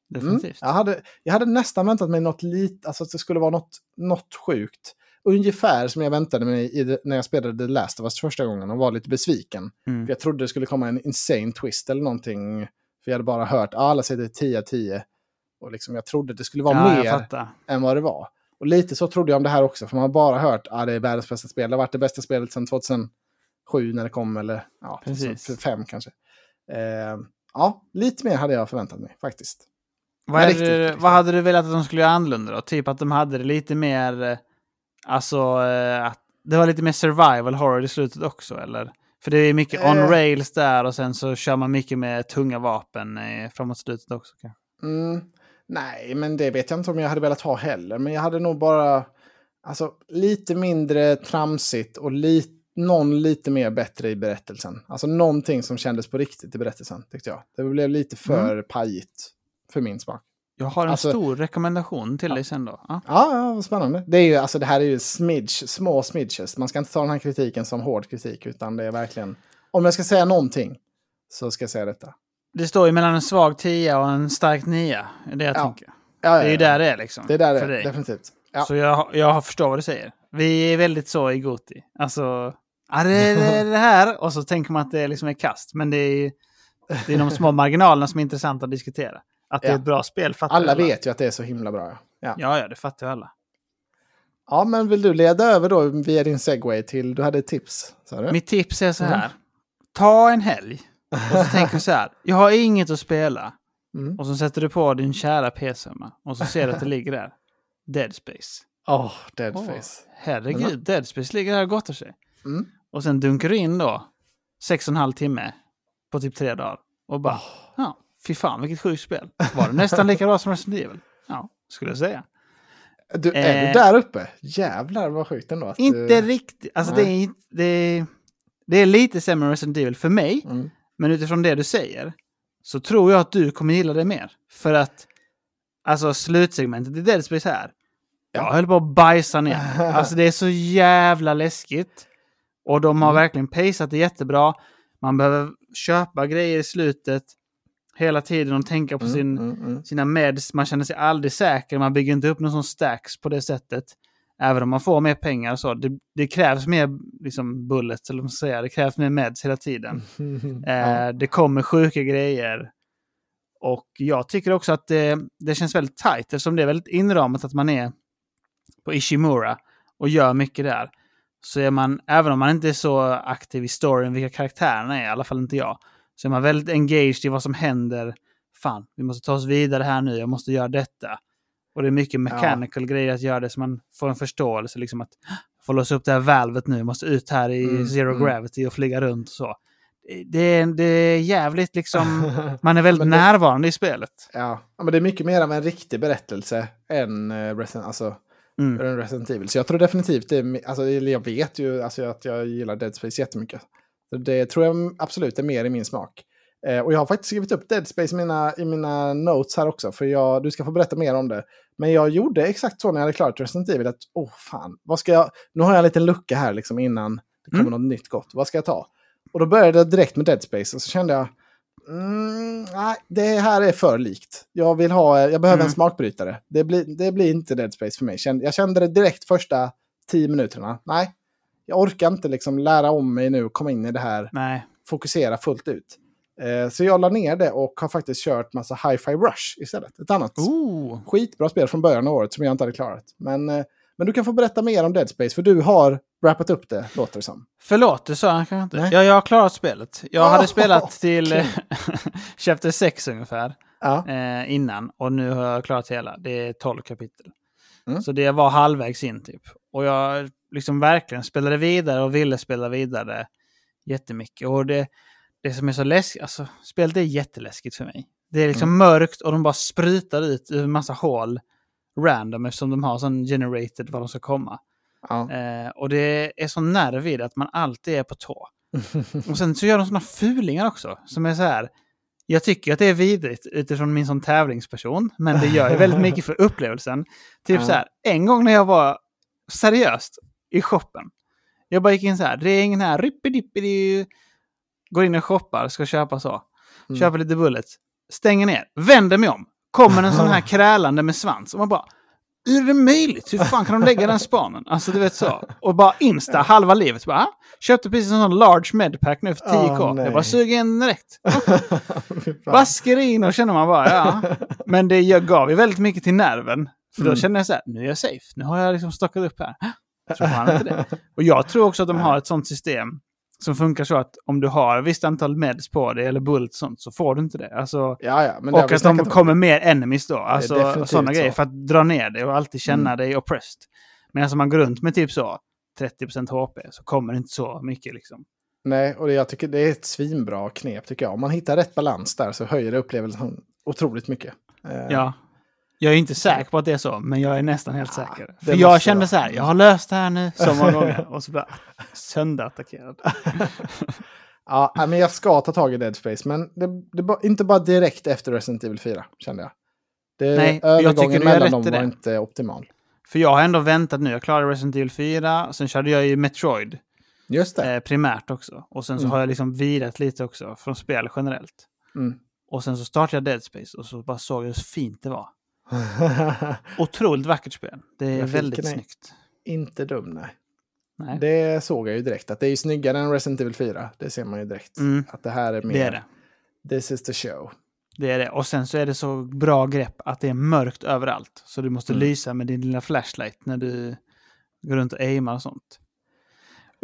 Definitivt. Mm. Jag, hade, jag hade nästan väntat mig något lite, alltså att det skulle vara något, något sjukt. Ungefär som jag väntade mig i när jag spelade The Last of Us första gången och var lite besviken. Mm. För jag trodde det skulle komma en insane twist eller någonting. För jag hade bara hört, ah, alla säger 10 av 10. Och liksom, jag trodde det skulle vara Ja, mer än vad det var. Och lite så trodde jag om det här också, för man har bara hört att ah, det är världens bästa spel. Det har varit det bästa spelet sedan 2007 när det kom, eller ja, Precis. 2005 kanske. Eh, ja, lite mer hade jag förväntat mig faktiskt. Vad, är riktigt, det, liksom. vad hade du velat att de skulle göra annorlunda då? Typ att de hade det lite mer... eh, Alltså, eh, att det var lite mer survival horror i slutet också, eller? För det är mycket on Eh. rails där och sen så kör man mycket med tunga vapen framåt slutet också. Mm, nej, men det vet jag inte om jag hade velat ha heller. Men jag hade nog bara alltså, lite mindre tramsigt och li någon lite mer bättre i berättelsen. Alltså någonting som kändes på riktigt i berättelsen, tyckte jag. Det blev lite för pajigt för min smak. Jag har en Alltså- stor rekommendation till dig sen då. Ja. Ja, ja, vad spännande. Det, är ju, alltså, det här är ju smidge, små smidges. Man ska inte ta den här kritiken som hård kritik, utan det är verkligen... Om jag ska säga någonting så ska jag säga detta. Det står ju mellan en svag tia och en stark nia. Det är det jag Ja. tänker. Ja, Det är ju där det är liksom. Det är där det är, dig. definitivt. Ja. Så jag, jag förstår vad du säger. Vi är väldigt så i Goti. Alltså, ja, det är det här. Och så tänker man att det liksom är kast. Men det är, det är de små marginalerna som är intressanta att diskutera. Att det är Ja. ett bra spel fattar Alla vet ju att det är så himla bra. Ja. Ja. Ja, ja, det fattar ju alla. ja, men vill du leda över då via din segway till... Du hade ett tips, sa du? Mitt tips är så Mm. här. Ta en helg. Och så tänker du så här. Jag har inget att spela. Mm. Och så sätter du på din kära PC. Och så ser du att det ligger där. Dead Space. Åh, Dead Åh, Face. herregud, Dead Space ligger här och gottar sig. Mm. Och sen dunkar du in då sex och en halv timme på typ tre dagar. Och bara, ja, fy fan vilket sjukt spel. Var det nästan lika bra som Resident Evil? Ja, skulle jag säga. Du, är Eh. du där uppe? Jävlar vad sjukt ändå. Att, Inte eh, riktigt, alltså det är, det, är, det är lite sämre än Resident Evil för mig. Mm. Men utifrån det du säger så tror jag att du kommer gilla det mer. För att, alltså slutsegmentet i Dead Space här, Jag höll på att bajsa ner. Alltså det är så jävla läskigt. Och de har Mm. verkligen paceat det jättebra. Man behöver köpa grejer i slutet hela tiden och tänka på Mm, sin, mm, mm. sina meds. Man känner sig aldrig säker. Man bygger inte upp någon sån stacks på det sättet. Även om man får mer pengar och så. Det, det krävs mer liksom, bullets, eller vad man ska säga. Det krävs mer meds hela tiden. Eh, det kommer sjuka grejer. Och jag tycker också att det, det känns väldigt tajt eftersom det är väldigt inramat att man är på Ishimura och gör mycket där. Så är man, även om man inte är så aktiv i storyn, vilka karaktärerna är, i alla fall inte jag, så är man väldigt engaged i vad som händer. Fan, vi måste ta oss vidare här nu, jag måste göra detta. Och det är mycket mechanical grejer att göra det så man får en förståelse, liksom att få låsa upp det här valvet nu, måste ut här i Mm, zero mm. gravity och flyga runt och så. Det är, det är jävligt liksom, man är väldigt det- närvarande i spelet. Ja. ja, men det är mycket mer av en riktig berättelse än uh, Resident, alltså, Mm. Resident Evil. Så jag tror definitivt det är, alltså, jag vet ju alltså, att jag gillar Dead Space jättemycket. Så det tror jag absolut är mer i min smak. Eh, och jag har faktiskt skrivit upp Dead Space i mina, i mina notes här också, för jag, du ska få berätta mer om det. Men jag gjorde exakt så när jag hade klarat Resident Evil, att åh fan, vad ska jag, nu har jag en liten lucka här liksom innan det kommer Mm. något nytt gott, vad ska jag ta? Och då började jag direkt med Dead Space och så kände jag, mm, nej, det här är för likt. Jag vill ha, jag behöver Mm. en smakbrytare. Det blir, det blir inte Dead Space för mig. Jag kände det direkt första tio minuterna. Nej, jag orkar inte liksom lära om mig nu och komma in i det här Nej. fokusera fullt ut. Eh, så jag la ner det och har faktiskt kört massa Hi-Fi Rush istället. Ett annat Ooh. skitbra spel från början av året som jag inte hade klarat. Men, eh, men du kan få berätta mer om Dead Space för du har wrappat upp det, låter det som. Förlåt, det sa han kanske inte. Nej. Ja, jag har klarat spelet. Jag Oh, hade spelat till okej. Chapter 6 ungefär Ja. eh, innan och nu har jag klarat hela. Det är 12 kapitel. Mm. Så det var halvvägs in typ. Och jag liksom verkligen spelade vidare och ville spela vidare jättemycket. Och det, det som är så läskigt, alltså spelet är jätteläskigt för mig. Det är liksom mörkt och de bara sprutar ut ur en massa hål random eftersom de har sån generated var de ska komma. Ja. Eh, och det är så nerv i det att man alltid är på tå. Och sen så gör de såna fulingar också, som är så här. Jag tycker att det är vidrigt utifrån min som tävlingsperson, men det gör ju väldigt mycket för upplevelsen. Typ Ja. så här, en gång när jag var seriöst i shoppen. Jag bara gick in så här, det är ingen här, rippidi går in och shoppar, ska köpa så. Mm. Köper lite bullets, stänger ner, vänder mig om. Kommer en sån här krälande med svans och man bara, hur är det möjligt? Hur fan kan de lägga den spanen? Alltså du vet så. Och bara insta, halva livet. Bara, ah, köpte precis en sån large medpack nu för 10k. Åh, nej. jag bara suger in direkt. Basker in och känner man bara, ja. Men det jag gav ju väldigt mycket till nerven. För då Mm. kände jag så här, nu är jag safe. Nu har jag liksom stockat upp här. Tror fan inte det. Och jag tror också att de har ett sånt system som funkar så att om du har ett visst antal meds på dig eller bullet sånt så får du inte det. Alltså, Ja, ja, men det och att de snackat om. kommer mer enemies då. Alltså sådana grejer så. för att dra ner dig och alltid känna Mm. dig oppressed. Men om man går runt med typ så 30% HP så kommer det inte så mycket liksom. Nej, och det, jag tycker det är ett svinbra knep tycker jag. Om man hittar rätt balans där så höjer det upplevelsen otroligt mycket. Eh, Ja. Jag är inte säker på att det är så, men jag är nästan helt Ja, säker. det För jag kände vara. så här, jag har löst det här nu så många gånger. Och så bara sönderattackerad. Ja, men jag ska ta tag i Dead Space, men det, det inte bara direkt efter Resident Evil 4, kände jag. Det, Nej, jag tycker övergången gör mellan dem var det. inte optimal. För jag har ändå väntat nu. Jag klarade Resident Evil 4, sen körde jag ju Metroid Just det. eh, primärt också. Och sen så Mm. har jag liksom virat lite också från spel generellt. Mm. Och sen så startade jag Dead Space och så bara såg jag hur fint det var. Otroligt vackert spel. Det är Grafiken väldigt är- snyggt. inte dum, nej. Nej. Det såg jag ju direkt, att det är ju snyggare än Resident Evil 4. Det ser man ju direkt. Mm. Att det här är mer... Det är det. This is the show. Det är det. Och sen så är det så bra grepp att det är mörkt överallt. Så du måste Mm. lysa med din lilla flashlight när du går runt och aimar och sånt.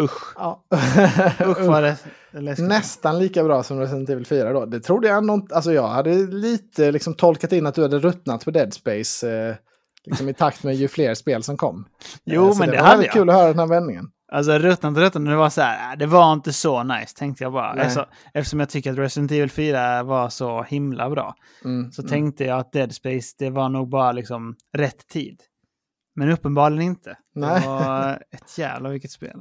Usch. Ja. Usch vad det läskigt. Nästan lika bra som Resident Evil 4 då. Det trodde jag inte. Alltså jag hade lite liksom tolkat in att du hade ruttnat på Dead Space. Eh, liksom i takt med ju fler spel som kom. Jo, Eh, men det, var hade jag. kul att höra den här vändningen. Alltså ruttnat ruttnat, det var så här, äh, det var inte så nice tänkte jag bara. Alltså, eftersom jag tycker att Resident Evil 4 var så himla bra. Mm, Så mm. tänkte jag att Dead Space, det var nog bara liksom rätt tid. Men uppenbarligen inte. Nej. Det var ett jävla vilket spel.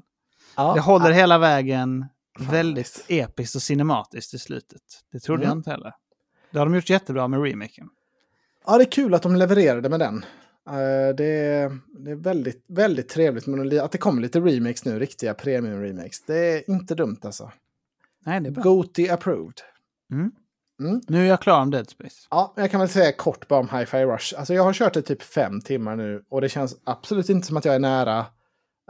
Ja, Det håller hela vägen Fan, väldigt episkt och cinematiskt i slutet. Det trodde Mm. jag inte heller. Det har de gjort jättebra med remaken. Ja, det är kul att de levererade med den. Eh, det, är, det är väldigt, väldigt trevligt. Men att det kommer lite remakes nu, riktiga premium-remakes. Det är inte dumt alltså. Nej, det är bra. Goti approved. Mm. Mm. Nu är jag klar om Dead Space. Ja, jag kan väl säga kort bara om Hi-Fi Rush. Alltså jag har kört det typ fem timmar nu och det känns absolut inte som att jag är nära.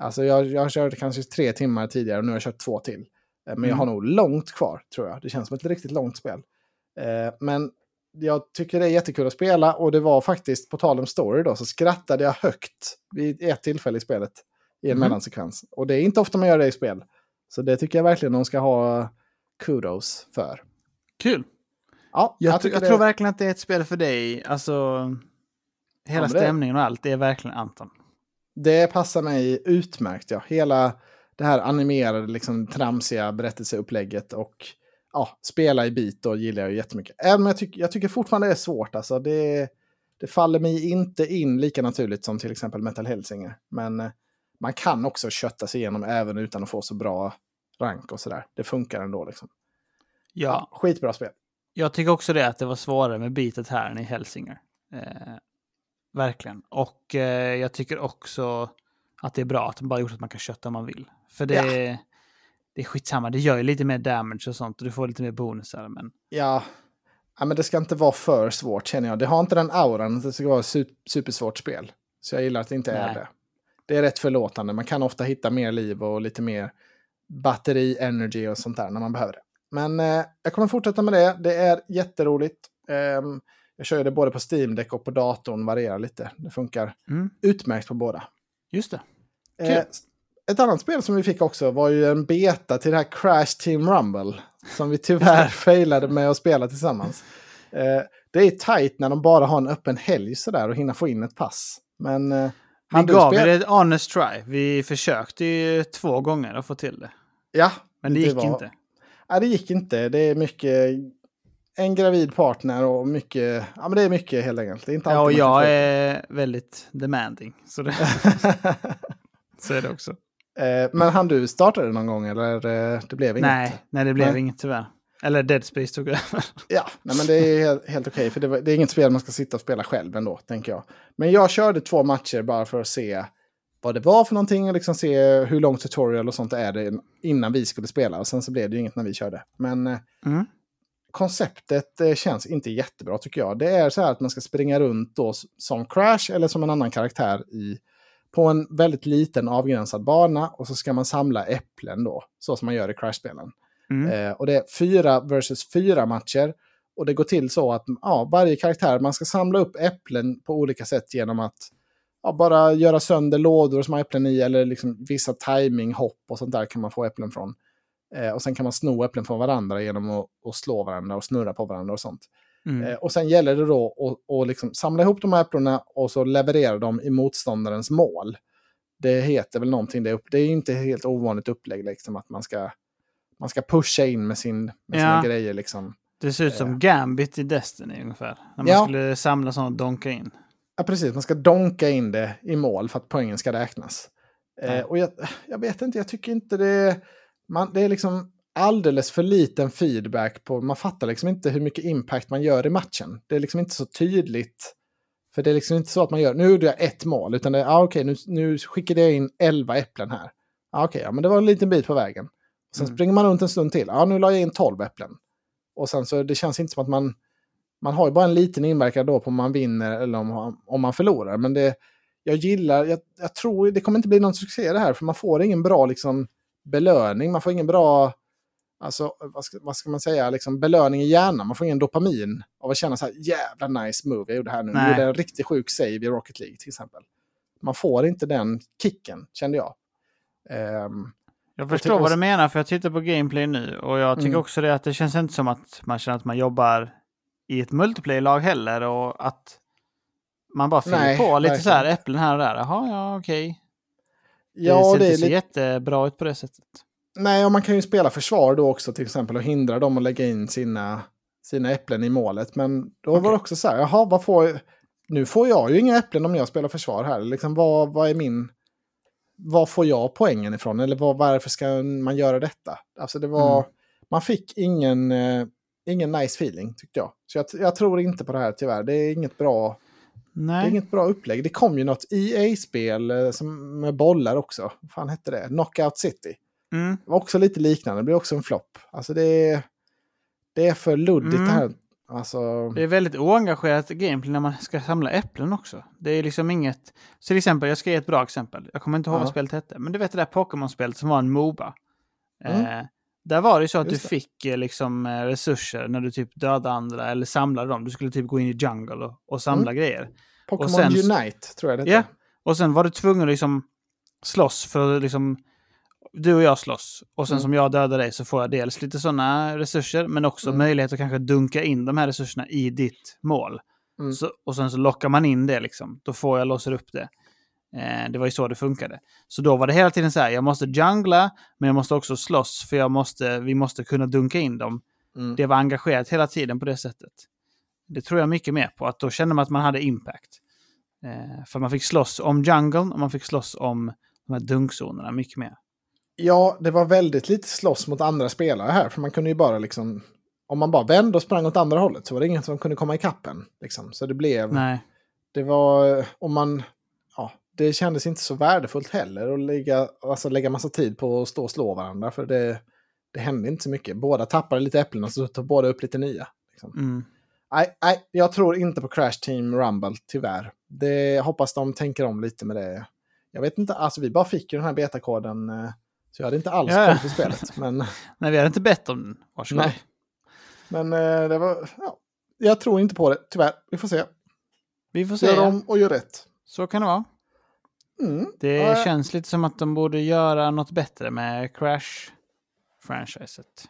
Alltså jag, jag har kört kanske tre timmar tidigare och nu har jag kört två till. Eh, Men jag Mm. har nog långt kvar, tror jag. Det känns som ett riktigt långt spel. Eh, Men jag tycker det är jättekul att spela och det var faktiskt, på tal om story då, så skrattade jag högt vid ett tillfälle i spelet. I en Mm. mellansekvens. Och det är inte ofta man gör det i spel. Så det tycker jag verkligen de ska ha kudos för. Kul! Ja, Jag, jag, tycker jag det- tror verkligen att det är ett spel för dig. Alltså, hela det- stämningen och allt, det är verkligen Anton. Det passar mig utmärkt, ja. Hela det här animerade, liksom tramsiga berättelseupplägget och ja, spela i bit då gillar jag jättemycket. Även om jag, tyck, jag tycker fortfarande det är svårt, alltså. Det, det faller mig inte in lika naturligt som till exempel Metal Hellsinger. Men eh, man kan också kötta sig igenom även utan att få så bra rank och sådär. Det funkar ändå liksom. Ja, skitbra spel. jag tycker också det att det var svårare med bitet här än i Helsinger. Eh, verkligen. Och eh, jag tycker också att det är bra att de bara gjort att man kan kötta om man vill. För det, Ja. det är skitsamma, det gör ju lite mer damage och sånt och du får lite mer bonusar. Men Ja, ja, men det ska inte vara för svårt känner jag. Det har inte den auran att det ska vara ett supersvårt spel. Så jag gillar att det inte är Nej. det. Det är rätt förlåtande. Man kan ofta hitta mer liv och lite mer batteri, energy och sånt där när man behöver det. Men eh, jag kommer fortsätta med det. Det är jätteroligt. Ehm, jag kör det både på Steam Deck och på datorn, varierar lite. Det funkar mm, utmärkt på båda. just det. Eh, ett annat spel som vi fick också var ju en beta till det här Crash Team Rumble. Som vi tyvärr failade med att spela tillsammans. Eh, det är tajt när de bara har en öppen helg sådär och hinner få in ett pass. Men eh, Vi gav det ett honest try. Vi försökte ju två gånger att få till det. Ja, Men det gick var- inte. Nej, det gick inte. Det är mycket... En gravid partner och mycket... Ja, men det är mycket helt enkelt. Det är inte Ja, och jag är väldigt demanding. Så, det, så är det också. Eh, Men han du starta det någon gång eller eh, det blev inget? Nej, nej, det blev Nej. inget tyvärr. Eller Dead Space tog över. Ja, nej, men det är helt, helt okej. För det, var- det är inget spel man ska sitta och spela själv ändå, tänker jag. Men jag körde två matcher bara för att se vad det var för någonting och liksom se hur lång tutorial och sånt är det innan vi skulle spela. Och sen så blev det ju inget när vi körde. Men eh, Mm. Konceptet eh, känns inte jättebra tycker jag. Det är så här att man ska springa runt då som Crash eller som en annan karaktär i, på en väldigt liten avgränsad bana och så ska man samla äpplen då, så som man gör i Crash-spelen. Mm. Eh, och det är fyra versus fyra matcher. Och det går till så att ja, varje karaktär, man ska samla upp äpplen på olika sätt genom att ja, bara göra sönder lådor som har äpplen i eller liksom vissa timing, hopp och sånt där kan man få äpplen från. Eh, och sen kan man sno äpplen från varandra genom att, att slå varandra och snurra på varandra och sånt. Mm. Eh, och sen gäller det då att, att liksom samla ihop de här äpplena och så leverera dem i motståndarens mål. Det heter väl någonting, det är, upp, det är inte helt ovanligt upplägg liksom att man ska, man ska pusha in med, sin, med sina Ja. grejer liksom. Det ser ut som Gambit i Destiny ungefär. När man Ja. skulle samla sådana och donka in. Ja, precis. Man ska donka in det i mål för att poängen ska räknas. Eh, Ja. och jag, jag vet inte, jag tycker inte det... Man, det är liksom alldeles för liten feedback på... Man fattar liksom inte hur mycket impact man gör i matchen. Det är liksom inte så tydligt. För det är liksom inte så att man gör... Nu gjorde jag ett mål, utan det är... Ah, okej, nu, nu skickade jag in elva äpplen här. Ah, okej, ja, men det var en liten bit på vägen. Sen Mm. springer man runt en stund till. Ja, nu la jag in tolv äpplen. Och sen så det känns inte som att man man har ju bara en liten inverkan då på om man vinner eller om, om man förlorar. Men det, jag gillar, jag, jag tror det kommer inte bli någon succé det här, för man får ingen bra liksom, belöning, man får ingen bra, alltså vad ska, vad ska man säga, liksom, belöning i hjärnan, man får ingen dopamin av att känna så här jävla nice move jag gjorde här nu. Jag Nej. gjorde en riktigt sjuk save i Rocket League till exempel. Man får inte den kicken, kände jag. Ehm, Jag förstår till- vad du menar för jag tittar på gameplay nu och jag tycker Mm. också det att det känns inte som att man känner att man jobbar i ett multiplayer-lag heller och att man bara fyller Nej, på lite så här äpplen här och där. Jaha, ja okej. Ja, det ser det inte så lite... jättebra ut på det sättet. Nej, och man kan ju spela försvar då också till exempel och hindra dem att lägga in sina, sina äpplen i målet. Men då var Okej. det också så här, jaha, vad får... Nu får jag ju inga äpplen om jag spelar försvar här. Liksom, vad, vad är min... Vad får jag poängen ifrån? Eller vad, varför ska man göra detta? Alltså det var... Mm. Man fick ingen, eh, ingen nice feeling tyckte jag. Så jag, jag tror inte på det här tyvärr. Det är inget bra Det är Nej. inget bra upplägg. Det kom ju något EA-spel eh, som- med bollar också. Vad fan hette det? Knockout City. Mm. Det var också lite liknande. Det blev också en flopp. Alltså det är, det är för luddigt Mm. det här. Alltså, Det är väldigt oengagerat gameplay när man ska samla äpplen också. Det är liksom inget... Så till exempel, jag ska ge ett bra exempel. Jag kommer inte ihåg Ja. vad spelet hette. Men du vet det där Pokémon-spelet som var en Moba. Mm. Eh, där var det så att Just du det. fick eh, liksom eh, resurser när du typ dödade andra eller samlade dem. Du skulle typ gå in i jungle och, och samla grejer. Pokémon sen- Unite tror jag det Ja. hette. Och sen var du tvungen att liksom slåss för att liksom... Du och jag slåss. Och sen Mm. som jag dödar dig så får jag dels lite sådana resurser, men också Mm. möjlighet att kanske dunka in de här resurserna i ditt mål. Mm. Så, och sen så lockar man in det liksom. Då får jag låser upp det. Eh, det var ju så det funkade. Så då var det hela tiden så här, jag måste jungla, men jag måste också slåss, för jag måste, vi måste kunna dunka in dem. Mm. Det var engagerat hela tiden på det sättet. Det tror jag mycket mer på, att då kände man att man hade impact. Eh, för man fick slåss om jungeln och man fick slåss om de här dunkzonerna mycket mer. Ja, det var väldigt lite slåss mot andra spelare här. För man kunde ju bara liksom... Om man bara vände och sprang åt andra hållet så var det ingen som kunde komma ikapp en. Liksom. Så det blev... Nej. Det var... Om man... Det kändes inte så värdefullt heller att lägga, alltså lägga massa tid på att stå och slå varandra. För det, det hände inte så mycket. Båda tappade lite äpplen och så tog båda upp lite nya. Liksom. Mm. Nej, nej, jag tror inte på Crash Team Rumble, tyvärr. Det, jag hoppas de tänker om lite med det. Jag vet inte, alltså vi bara fick ju den här betakoden. eh, Så jag hade inte alls Ja. koll på spelet. Men, Nej, vi hade inte bett om den. Varsågod. nej. men eh, det var, ja, jag tror inte på det, tyvärr. Vi får se. Vi får Gör se. om och gör rätt. Så kan det vara. Mm. Det Ja, känns lite som att de borde göra något bättre med Crash-franchiset.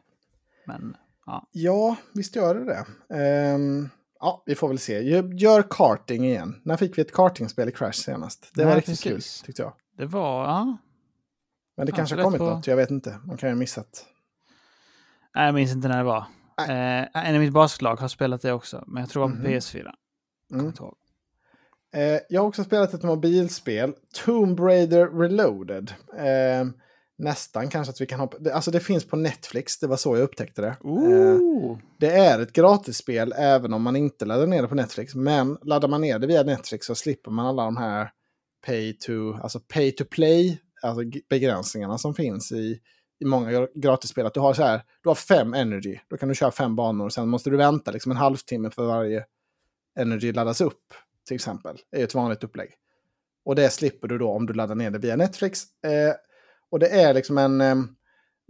Men ja. Ja, visst gör det det. Ehm, ja, vi får väl se. Gör, karting igen. När fick vi ett kartingspel i Crash senast? Det var Nej, riktigt precis. kul, tyckte jag. Det var... Ja. Men det Ja, kanske har kommit på- något, jag vet inte. Man kan ju ha missat. Nej, jag minns inte när det var. Eh, en i mitt basketlag har spelat det också, men jag tror det var på Mhm. PS4. Kommer Mm. Eh, jag har också spelat ett mobilspel, Tomb Raider Reloaded. Eh, nästan kanske att vi kan hoppa... Alltså det finns på Netflix, det var så jag upptäckte det. Eh, det är ett gratisspel även om man inte laddar ner det på Netflix. Men laddar man ner det via Netflix så slipper man alla de här pay to, alltså pay to play, alltså begränsningarna som finns i, i många gra- gratisspel. Att du har så här, du har fem energy, då kan du köra fem banor, sen måste du vänta liksom en halvtimme för varje energy laddas upp, till exempel. Är ett vanligt upplägg. Och det slipper du då om du laddar ner det via Netflix. Eh, och det är liksom en eh,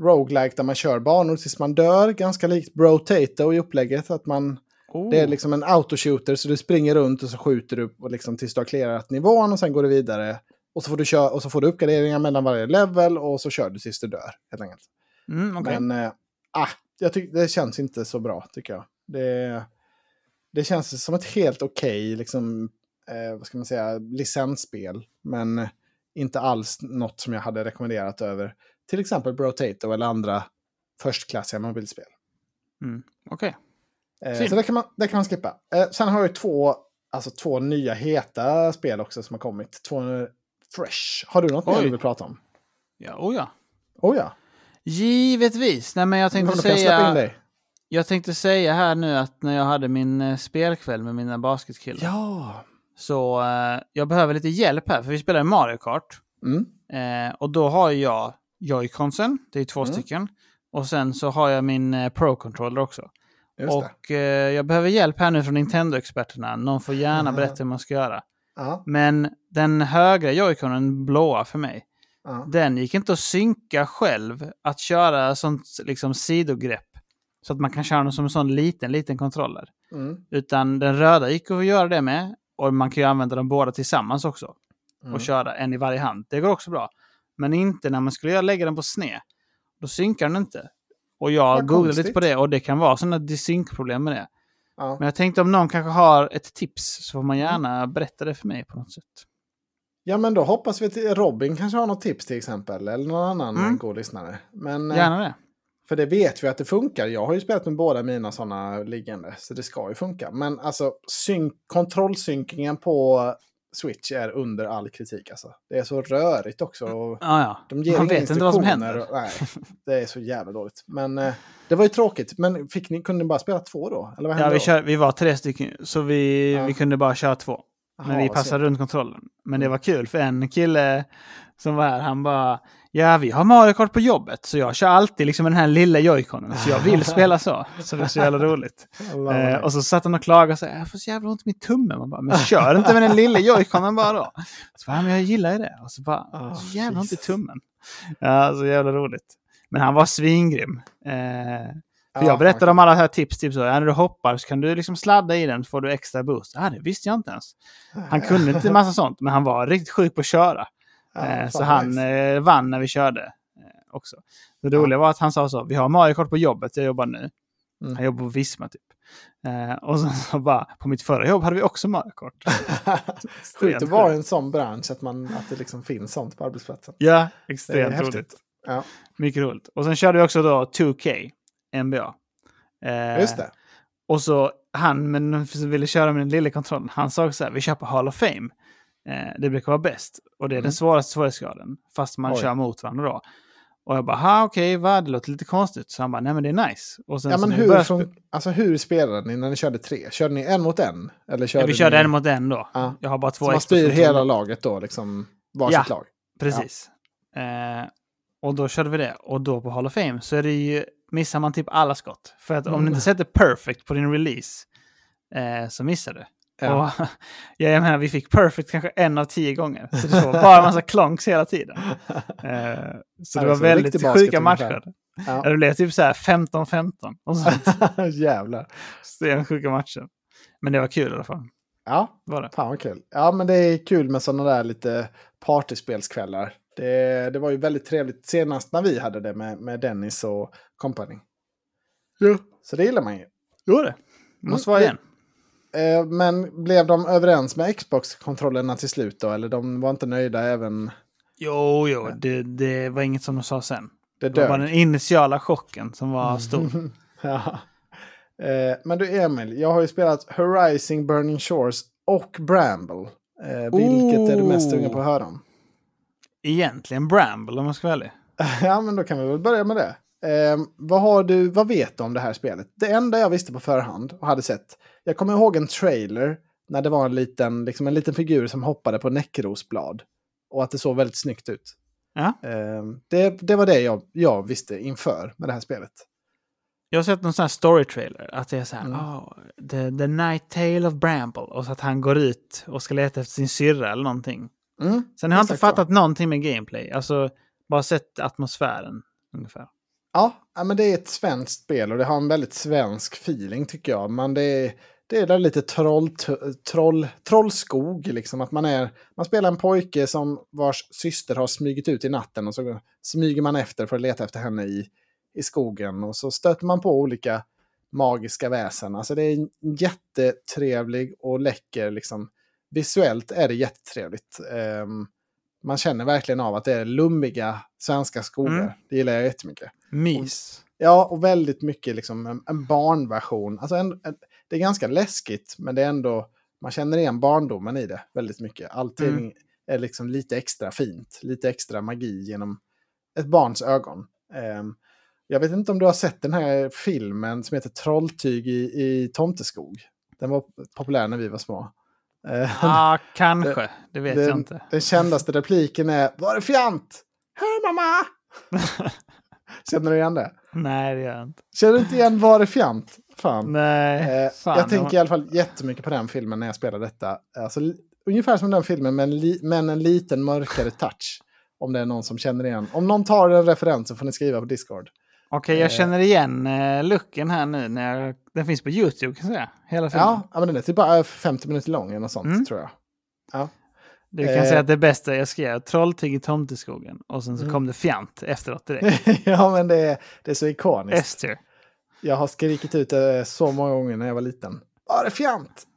roguelike där man kör banor tills man dör, ganska likt Brotato i upplägget. Att man, Oh. det är liksom en autoshooter så du springer runt och så skjuter du och liksom tills du har clearat nivån och sen går du vidare. Och så får du, köra, och så får du uppgraderingar mellan varje level och så kör du tills du dör. Helt enkelt. Mm, okej. Men eh, ah, jag tyck, det känns inte så bra tycker jag. Det, det känns som ett helt okej liksom, eh, vad ska man säga, licensspel. Men inte alls något som jag hade rekommenderat över till exempel Brotato eller andra förstklassiga mobilspel. Mm, okej. Eh, Synd. så det kan, man, det kan man skippa. Eh, sen har jag två, alltså, två nya heta spel också som har kommit. Två eh, fresh. Har du något mer du vill prata om? Ja, oh ja. Oh ja, Givetvis. Nej, men jag men tänkte in säga... Jag tänkte säga här nu att när jag hade min eh, spelkväll med mina basketkillar. Ja. Så eh, jag behöver lite hjälp här, för vi spelar Mario Kart. Mm. Eh, och då har jag Joy-Consen, det är två Mm. stycken. Och sen så har jag min eh, Pro-controller också. Just och eh, jag behöver hjälp här nu från Nintendo-experterna. Någon får gärna Mhm. berätta hur man ska göra. Men den högra Joy-Conen, blåa för mig, den gick inte att synka själv. Att köra sånt liksom sidogrepp. Så att man kan köra den som en sån liten, liten kontroller. Mm. Utan den röda gick att göra det med. Och man kan ju använda dem båda tillsammans också. Mm. Och köra en i varje hand. Det går också bra. Men inte när man skulle lägga den på sned. Då synkar den inte. Och jag Vad googlade lite på det och det kan vara sådana desynkproblem med det. Ja. Men jag tänkte om någon kanske har ett tips så får man gärna berätta det för mig på något sätt. ja, men då hoppas vi att Robin kanske har något tips till exempel. Eller någon annan Mm. god lyssnare. Men, eh, Gärna det. För det vet vi att det funkar. Jag har ju spelat med båda mina sådana liggande. Så det ska ju funka. Men alltså synk, kontrollsynkningen på Switch är under all kritik. Alltså. Det är så rörigt också. Och Ja, ja. de ger man vet inte vad som händer. Och, nej, det är så jävla dåligt. Men eh, det var ju tråkigt. Men fick ni, kunde ni bara spela två då? Eller vad hände Ja, vi, då? kör, vi var tre stycken, så vi, Ja. vi kunde bara köra två. Men Jaha, vi passade runt kontrollen. Men det Mm. var kul för en kille som var här, han bara Ja, vi har Mario Kart på jobbet, så jag kör alltid liksom den här lilla joyconen. Så jag vill spela så. Så det är så jävla roligt. Eh, och så satt han och klagade och sa jag får så jävla ont i min tumme. Man bara, men kör inte med den lilla joyconen bara då. Så bara, "Ja, men jag gillar ju det. Och så bara, Ah, så jävla ont i tummen. Ja, så jävla roligt. Men han var svingrim. Eh, för Ja, jag berättade fan. om alla här tips, typ så, ja, när du hoppar så kan du liksom sladda i den så får du extra boost. Ja, det visste jag inte ens. Han kunde inte en massa sånt, men han var riktigt sjuk på att köra. Ja, Eh, så han nice. eh, vann när vi körde eh, också. Det roliga var att han sa så, vi har Mario Kart på jobbet, jag jobbar nu. Mm. Han jobbar på Visma typ. Eh, och så, så bara, på mitt förra jobb hade vi också Mario Kart. Sjukt att vara i en sån bransch att, man, att det liksom finns sånt på arbetsplatsen. Ja, extremt häftigt. roligt. Ja. Mycket roligt. Och sen körde vi också då 2K, NBA. Eh, Just det. Och så han men, som ville köra med den lilla kontrollen, han sa så här, vi kör på Hall of Fame. Eh, det brukar vara bäst. Och det är Mm. den svåraste svårighetsgraden, fast man Oj. kör mot varandra då. Och jag bara, ha okej, va, det låter lite konstigt. Så han bara, nej men det är nice. Och sen Ja, men började hur, spe- fun- alltså, hur spelade ni när ni körde tre? Körde ni en mot en? Eller körde ja, vi körde ni... en mot en då. Ja. Jag har bara två Så man styr hela laget då, liksom varsitt Ja. lag? Precis. Eh, och då körde vi det. Och då på Hall of Fame så är det ju, missar man typ alla skott. För att om Mm. du inte sätter perfect på din release eh, så missar du. Ja. Och, ja, jag menar, vi fick perfect kanske en av tio gånger. Så det var bara en massa klonks hela tiden. Eh, så det var så väldigt sjuka matcher. Ja. Det blev typ så här 15-15. Och så Jävlar. sten sjuka matcher. Men det var kul i alla fall. Ja, Var det. fan vad kul. Ja, men det är kul med sådana där lite partyspelskvällar. Det, det var ju väldigt trevligt senast när vi hade det med, med Dennis och company. Ja. Så det gillar man ju. Jo det. Måste Mm, vara igen. Eh, men blev de överens med Xbox-kontrollerna till slut då? Eller de var inte nöjda även... Jo, jo, det, det var inget som de sa sen. Det Det var bara den initiala chocken som var stor. ja. eh, men du Emil, jag har ju spelat Horizon Burning Shores och Bramble. Eh, vilket är du mest Oh. sugen på att höra om? Egentligen Bramble om man ska vara ärlig. ja, men då kan vi väl börja med det. Vad, har du, vad vet du om det här spelet? Det enda jag visste på förhand och hade sett. Jag kommer ihåg en trailer när det var en liten, liksom en liten figur som hoppade på näckrosblad. Och att det såg väldigt snyggt ut. Ja. Eh, det, det var det jag, jag visste inför med det här spelet. Jag har sett någon sån här story trailer. Att det är så här, Mm. oh, the, the night tale of Bramble. Och så att han går ut och ska leta efter sin syrra eller någonting. Mm. Sen har jag inte Exakt så. fattat någonting med gameplay. Alltså, bara sett atmosfären ungefär. Ja, ja, men det är ett svenskt spel och det har en väldigt svensk feeling tycker jag. Men det är, det är där lite troll, troll, trollskog, liksom. Att man, är, man spelar en pojke som vars syster har smugit ut i natten och så smyger man efter för att leta efter henne i, i skogen. Och så stöter man på olika magiska väsen. Alltså det är jättetrevlig och läcker, liksom. Visuellt är det jättetrevligt. Ehm, man känner verkligen av att det är lummiga svenska skogar. Mm. Det gillar jag jättemycket. Mys. Ja, och väldigt mycket liksom en, en barnversion. Alltså en, en, det är ganska läskigt, men det är ändå... Man känner igen barndomen i det väldigt mycket. Allting Mm. är liksom lite extra fint. Lite extra magi genom ett barns ögon. Ehm, jag vet inte om du har sett den här filmen som heter Trolltyg i, i Tomteskog. Den var populär när vi var små. Eh, Ja, kanske. Det vet jag den, inte. den kändaste repliken är Var är fjant? Hej mamma! Känner du igen det? Nej, det gör jag inte. Känner du inte igen Var är fjant? Fan. Nej, Eh, fan. jag tänker i alla fall jättemycket på den filmen när jag spelar detta. Alltså, ungefär som den filmen, men, li- men en liten mörkare touch. Om det är någon som känner igen. Om någon tar en referens så får ni skriva på Discord. Okej, jag eh, känner igen uh, looken här nu. När jag, den finns på YouTube kan jag säga. Hela filmen. Ja, men den är typ bara 50 minuter lång eller något sånt, Mm. tror jag. Ja. Du kan eh, säga att det bästa jag skrev, Trolltyg i Tomteskogen. Och sen så Mm. kom det fjant efteråt direkt. ja, men det är, det är så ikoniskt. S-tier. Jag har skrikit ut det så många gånger när jag var liten. Var är fjant?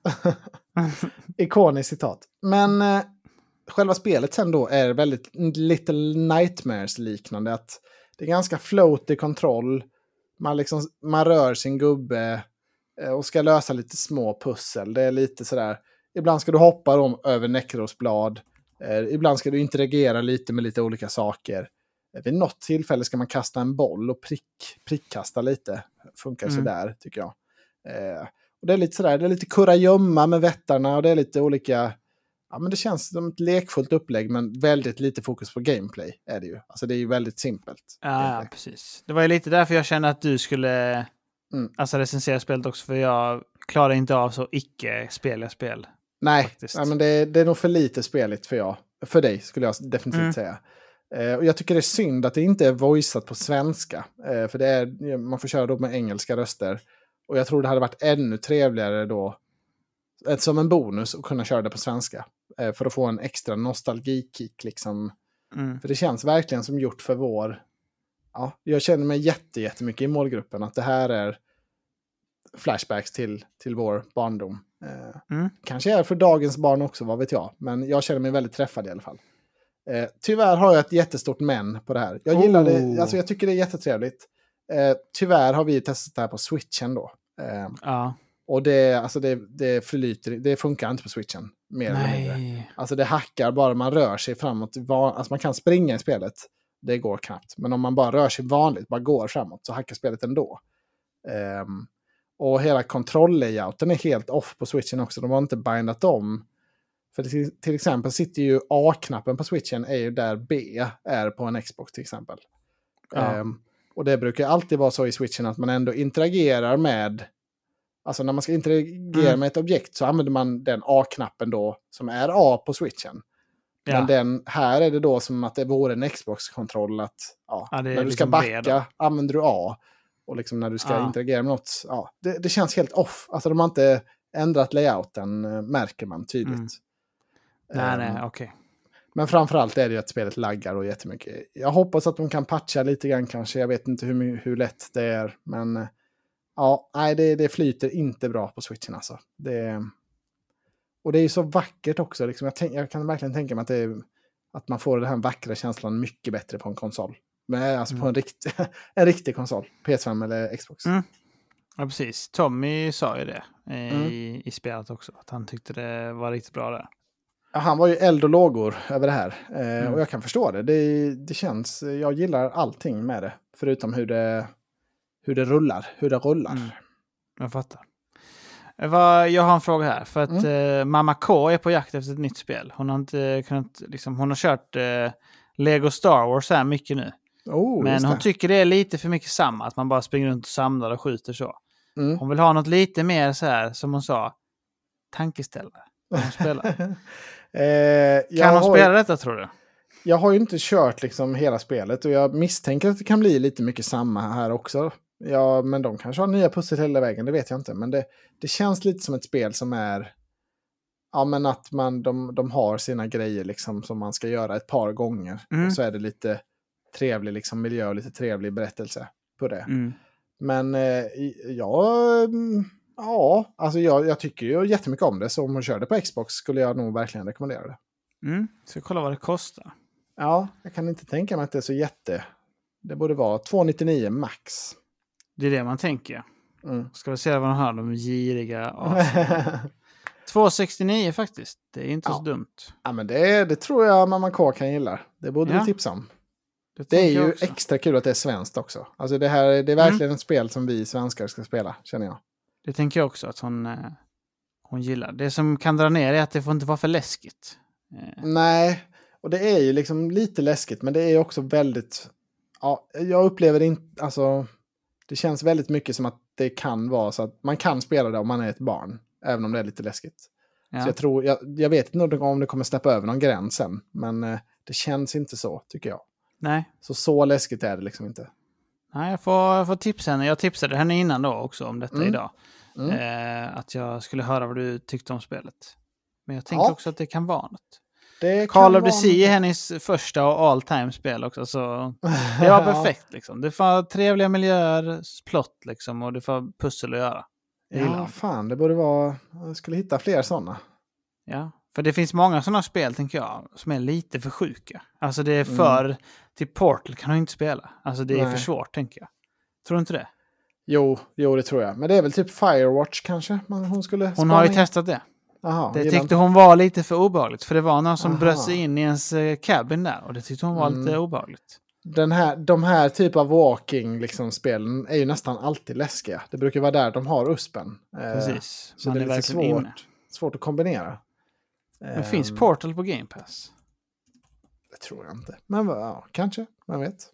Ikoniskt citat. Men eh, själva spelet sen då är väldigt Little Nightmares-liknande. Att det är ganska floaty kontroll. Man, liksom, man rör sin gubbe eh, och ska lösa lite små pussel. Det är lite sådär. Ibland ska du hoppa dem över näckrosblad. Eh, ibland ska du interagera lite med lite olika saker. Vid något tillfälle ska man kasta en boll och prick, prickkasta lite. Funkar Mm. sådär tycker jag. Eh, och det är lite sådär, det är lite kurragömma med vättarna och det är lite olika ja, men det känns som ett lekfullt upplägg men väldigt lite fokus på gameplay. är det ju. Alltså det är ju väldigt simpelt. Ja, ja, precis. Det var ju lite därför jag kände att du skulle mm. alltså, recensera spelet också. För jag klarar inte av så icke-speliga spel. Nej, ja, men det, det är nog för lite speligt för, jag, för dig, skulle jag definitivt mm. säga. Eh, och jag tycker det är synd att det inte är voiceat på svenska. Eh, för det är, man får köra då med engelska röster. Och jag tror det hade varit ännu trevligare då, eh, som en bonus, att kunna köra det på svenska. Eh, för att få en extra nostalgikick liksom. Mm. För det känns verkligen som gjort för vår... Ja, jag känner mig jätte, jättemycket i målgruppen. Att det här är flashbacks till, till vår barndom. Eh, mm. Kanske är för dagens barn också, vad vet jag. Men jag känner mig väldigt träffad i alla fall. Eh, tyvärr har jag ett jättestort men på det här. Jag gillar oh. det, alltså jag tycker det är jättetrevligt. Eh, tyvärr har vi testat det här på switchen då. Eh, ja. Och det, alltså det, det förlyter, det funkar inte på switchen. Mer Nej. eller mindre. Alltså det hackar bara man rör sig framåt. Alltså man kan springa i spelet. Det går knappt. Men om man bara rör sig vanligt, bara går framåt, så hackar spelet ändå. Um, och hela kontrolllayouten är helt off på switchen också. De har inte bindat om. För till, till exempel sitter ju A-knappen på switchen är ju där B är på en Xbox till exempel. Ja. Um, och det brukar alltid vara så i switchen att man ändå interagerar med... Alltså när man ska interagera mm. med ett objekt så använder man den A-knappen då som är A på switchen. Ja. Men den, här är det då som att det vore en Xbox-kontroll att ja, ja, när du ska liksom backa använder du A. Och liksom när du ska interagera med något, ja, det, det, känns helt off. Alltså de har inte ändrat layouten, eh, märker man tydligt. Mm. Nej, nej, okej. Okay. Men framförallt är det ju att spelet laggar och jättemycket. Jag hoppas att de kan patcha lite grann kanske. Jag vet inte hur, hur lätt det är. Men eh, ja, nej, det, det flyter inte bra på switchen alltså. Det, och det är ju så vackert också. Liksom. Jag, tänk, jag kan verkligen tänka mig att, det, att man får den här vackra känslan mycket bättre på en konsol. Men alltså mm. på en, rikt, en riktig konsol. PS5 eller Xbox. Mm. Ja, precis. Tommy sa ju det mm. i, i spelet också. Att han tyckte det var riktigt bra där. Han var ju eld och lågor över det här. Eh, mm. Och jag kan förstå det. det. Det känns, jag gillar allting med det. Förutom hur det, hur det rullar. Hur det rullar. Mm. Jag fattar. Jag har en fråga här. För att mm. eh, Mamma K är på jakt efter ett nytt spel. Hon har inte kunnat, liksom, hon har kört eh, Lego Star Wars här mycket nu. Oh, Men hon tycker det är lite för mycket samma, att man bara springer runt och samlar och skjuter så. Mm. Hon vill ha något lite mer så här, som hon sa, tankeställare. Hon eh, kan har... spela detta tror du? Jag har ju inte kört liksom hela spelet och jag misstänker att det kan bli lite mycket samma här också. Ja, men de kanske har nya pussel hela vägen, det vet jag inte. Men det, det känns lite som ett spel som är... Ja, men att man, de, de har sina grejer liksom som man ska göra ett par gånger. Mm. Och så är det lite trevlig liksom, miljö och lite trevlig berättelse på det. Mm. Men eh, ja, mm, ja, alltså jag, jag tycker ju jättemycket om det. Så om man kör det på Xbox skulle jag nog verkligen rekommendera det. Mm. Ska kolla vad det kostar. Ja, jag kan inte tänka mig att det är så jätte... Det borde vara 299 max. Det är det man tänker. Mm. Ska vi se vad de har, de giriga 269 faktiskt. Det är inte ja. så dumt. Ja, men det, det tror jag Mamma K kan gilla. Det borde ja. du tipsa om. Det, det är ju extra kul att det är svenskt också. Alltså det här det är mm. verkligen mm. ett spel som vi svenskar ska spela, känner jag. Det tänker jag också att hon, eh, hon gillar. Det som kan dra ner är att det får inte vara för läskigt. Eh. Nej, och det är ju liksom lite läskigt, men det är också väldigt... Ja, jag upplever det inte... Alltså, det känns väldigt mycket som att det kan vara så att man kan spela det om man är ett barn, även om det är lite läskigt. Ja. Så jag tror, jag, jag vet inte om det kommer snäppa över någon gräns sen, men eh, det känns inte så, tycker jag. Nej. Så så läskigt är det liksom inte. Nej, jag får, jag får tipsa henne. Jag tipsade henne innan då också om detta mm. idag. Mm. Eh, att jag skulle höra vad du tyckte om spelet. Men jag tänker ja. också att det kan vara något. Det Call of the Sea är hennes första och all time spel också. Så det var perfekt liksom. Det får trevliga miljöer, plott liksom och det får pussel att göra. Ja, fan, det borde vara... Jag skulle hitta fler sådana. Ja, för det finns många sådana spel, tänker jag, som är lite för sjuka. Alltså det är mm. för... Mm. Till Portal kan hon inte spela. Alltså det är Nej. för svårt, tänker jag. Tror du inte det? Jo, jo, det tror jag. Men det är väl typ Firewatch kanske hon skulle Hon har ju in. testat det. Aha, det tyckte inte. hon var lite för obehagligt. För det var någon som Aha. bröt sig in i ens eh, cabin där. Och det tyckte hon var mm. lite obehagligt. Den här, de här typ av walking liksom, spelen är ju nästan alltid läskiga. Det brukar vara där de har uspen. Eh, Precis. så Man det är, är lite svårt, svårt att kombinera. Men finns Ehm, Portal på Game Pass? Det tror jag inte. Men ja, kanske, man vet.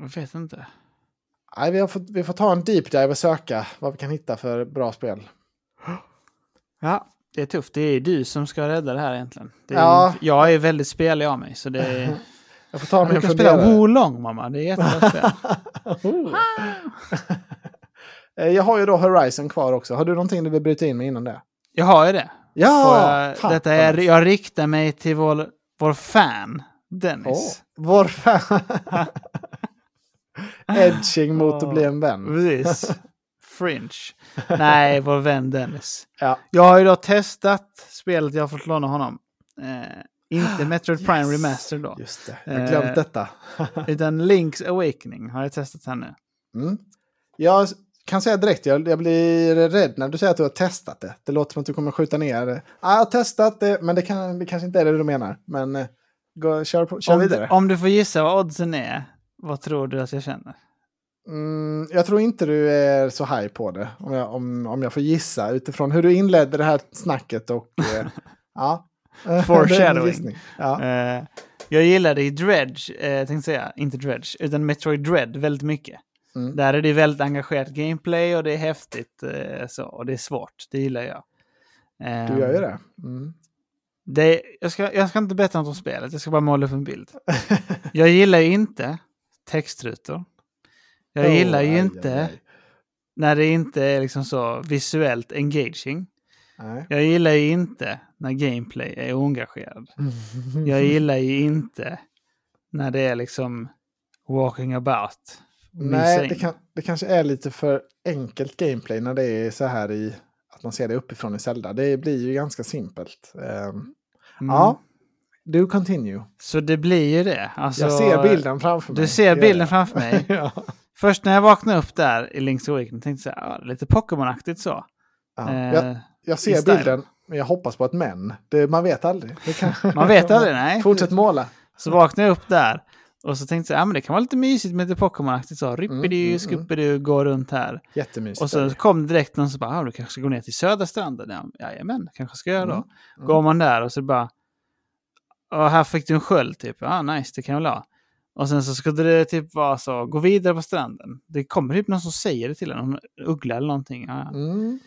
Jag vet inte. Nej, vi, har fått, vi får ta en deep dive och söka vad vi kan hitta för bra spel. Ja, det är tufft. Det är du som ska rädda det här egentligen. Det är Ja. inte, jag är väldigt spelig av mig. Så det är, Jag får ta mig en kan spela funderare. Wolong mamma. Det är jättebra spel. Oh. Eh, jag har ju då Horizon kvar också. Har du någonting du vill bryta in med innan det? Jag har ju det. Ja! jag, detta är, jag riktar mig till vår, vår fan Dennis. Åh, vår fan. Edging mot att bli en vän. Precis. Fringe. Nej, vår vän Dennis. Ja. Jag har ju då testat spelet jag har fått låna honom. Eh, inte Metroid Prime Yes. Remaster då. Just det, jag har glömt Eh, detta. Utan Link's Awakening har jag testat här nu. Mm. Jag kan säga direkt, jag, jag blir rädd när du säger att du har testat det. Det låter som att du kommer skjuta ner. Ah, jag har testat det, men det, kan, det kanske inte är det du menar. Men eh, gå, kör, på, kör Om, vidare. om du får gissa vad oddsen är, vad tror du att jag känner? Mm, jag tror inte du är så high på det, om jag, om, om jag får gissa, utifrån hur du inledde det här snacket och... Eh, ja. Foreshadowing. Ja. Eh, jag gillade i Dredge, eh, tänkte säga, inte Dredge, utan Metroid Dread väldigt mycket. Mm. Där är det väldigt engagerat gameplay och det är häftigt eh, så, och det är svårt. Det gillar jag. Du gör ju det. Mm. det jag, ska, jag ska inte berätta något om spelet, jag ska bara måla upp en bild. Jag gillar ju inte textrutor. Jag gillar ju Oh, aj, inte aj, aj. när det inte är liksom så visuellt engaging. Nej. Jag gillar ju inte när gameplay är oengagerad. Jag gillar ju inte när det är liksom walking about. Nej, det, kan, det kanske är lite för enkelt gameplay när det är så här i att man ser det uppifrån i Zelda. Det blir ju ganska simpelt. Ehm, Mm. Ja, do continue. Så det blir ju det. Alltså, jag ser bilden framför mig. Du ser bilden framför mig. ja. Först när jag vaknade upp där i Link's Awakening tänkte jag ja, lite Pokémon-aktigt så. Ja. Eh, Jag, jag ser bilden, men jag hoppas på ett men. Det, man vet aldrig. Det kan... Man vet aldrig, nej. Fortsätt måla. Så vaknade jag upp där och så tänkte jag, ja men det kan vara lite mysigt med lite Pokémon-aktigt så. Rippidi, mm, mm. skuppidi, gå runt här. Jättemysigt. Och så kom det direkt någon som bara, ah, du kanske ska gå ner till södra stranden. Ja, jajamän, kanske ska jag göra då. Mm, mm. Går man där och så bara, och här fick du en sköld typ. Ja, nice, det kan jag väl ha. Och sen så skulle det typ vara så, gå vidare på stranden. Det kommer typ någon som säger det till en, någon uggla eller någonting. Ja. Mm.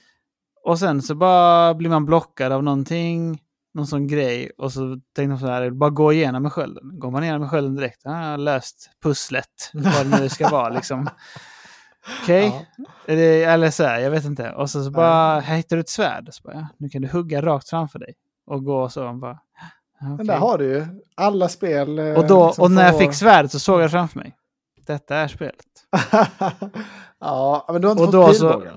Och sen så bara blir man blockad av någonting, någon sån grej. Och så tänkte man så här, bara gå igenom med skölden. Går man igenom med skölden direkt, ja, har löst pusslet, vad det nu ska vara liksom. Okej, Ja. Är det- eller så här, jag vet inte. Och så, så bara, här hittar du ett svärd. Så bara, ja, nu kan du hugga rakt framför dig. Och gå så. Bara, ja, Men där har du ju alla spel. eh, Och, då, liksom och när jag får- fick svärdet så såg jag framför mig. Detta är spelet. ja, men du har inte Och fått så... pilbågen.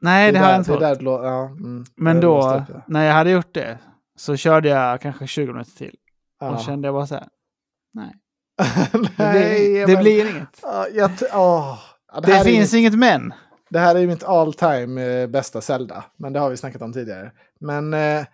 Nej, det, är har jag inte det fått. det lå- ja, mm, Men det då, ja. när jag hade gjort det, så körde jag kanske 20 minuter till. Och Ja. kände jag bara så här, nej. Det, Nej, blir, det blir inget. Ja, jag åh. Ja, det, Det finns mitt, inget men. det här är mitt all time eh, bästa Zelda. Men det har vi snackat om tidigare. Men eh,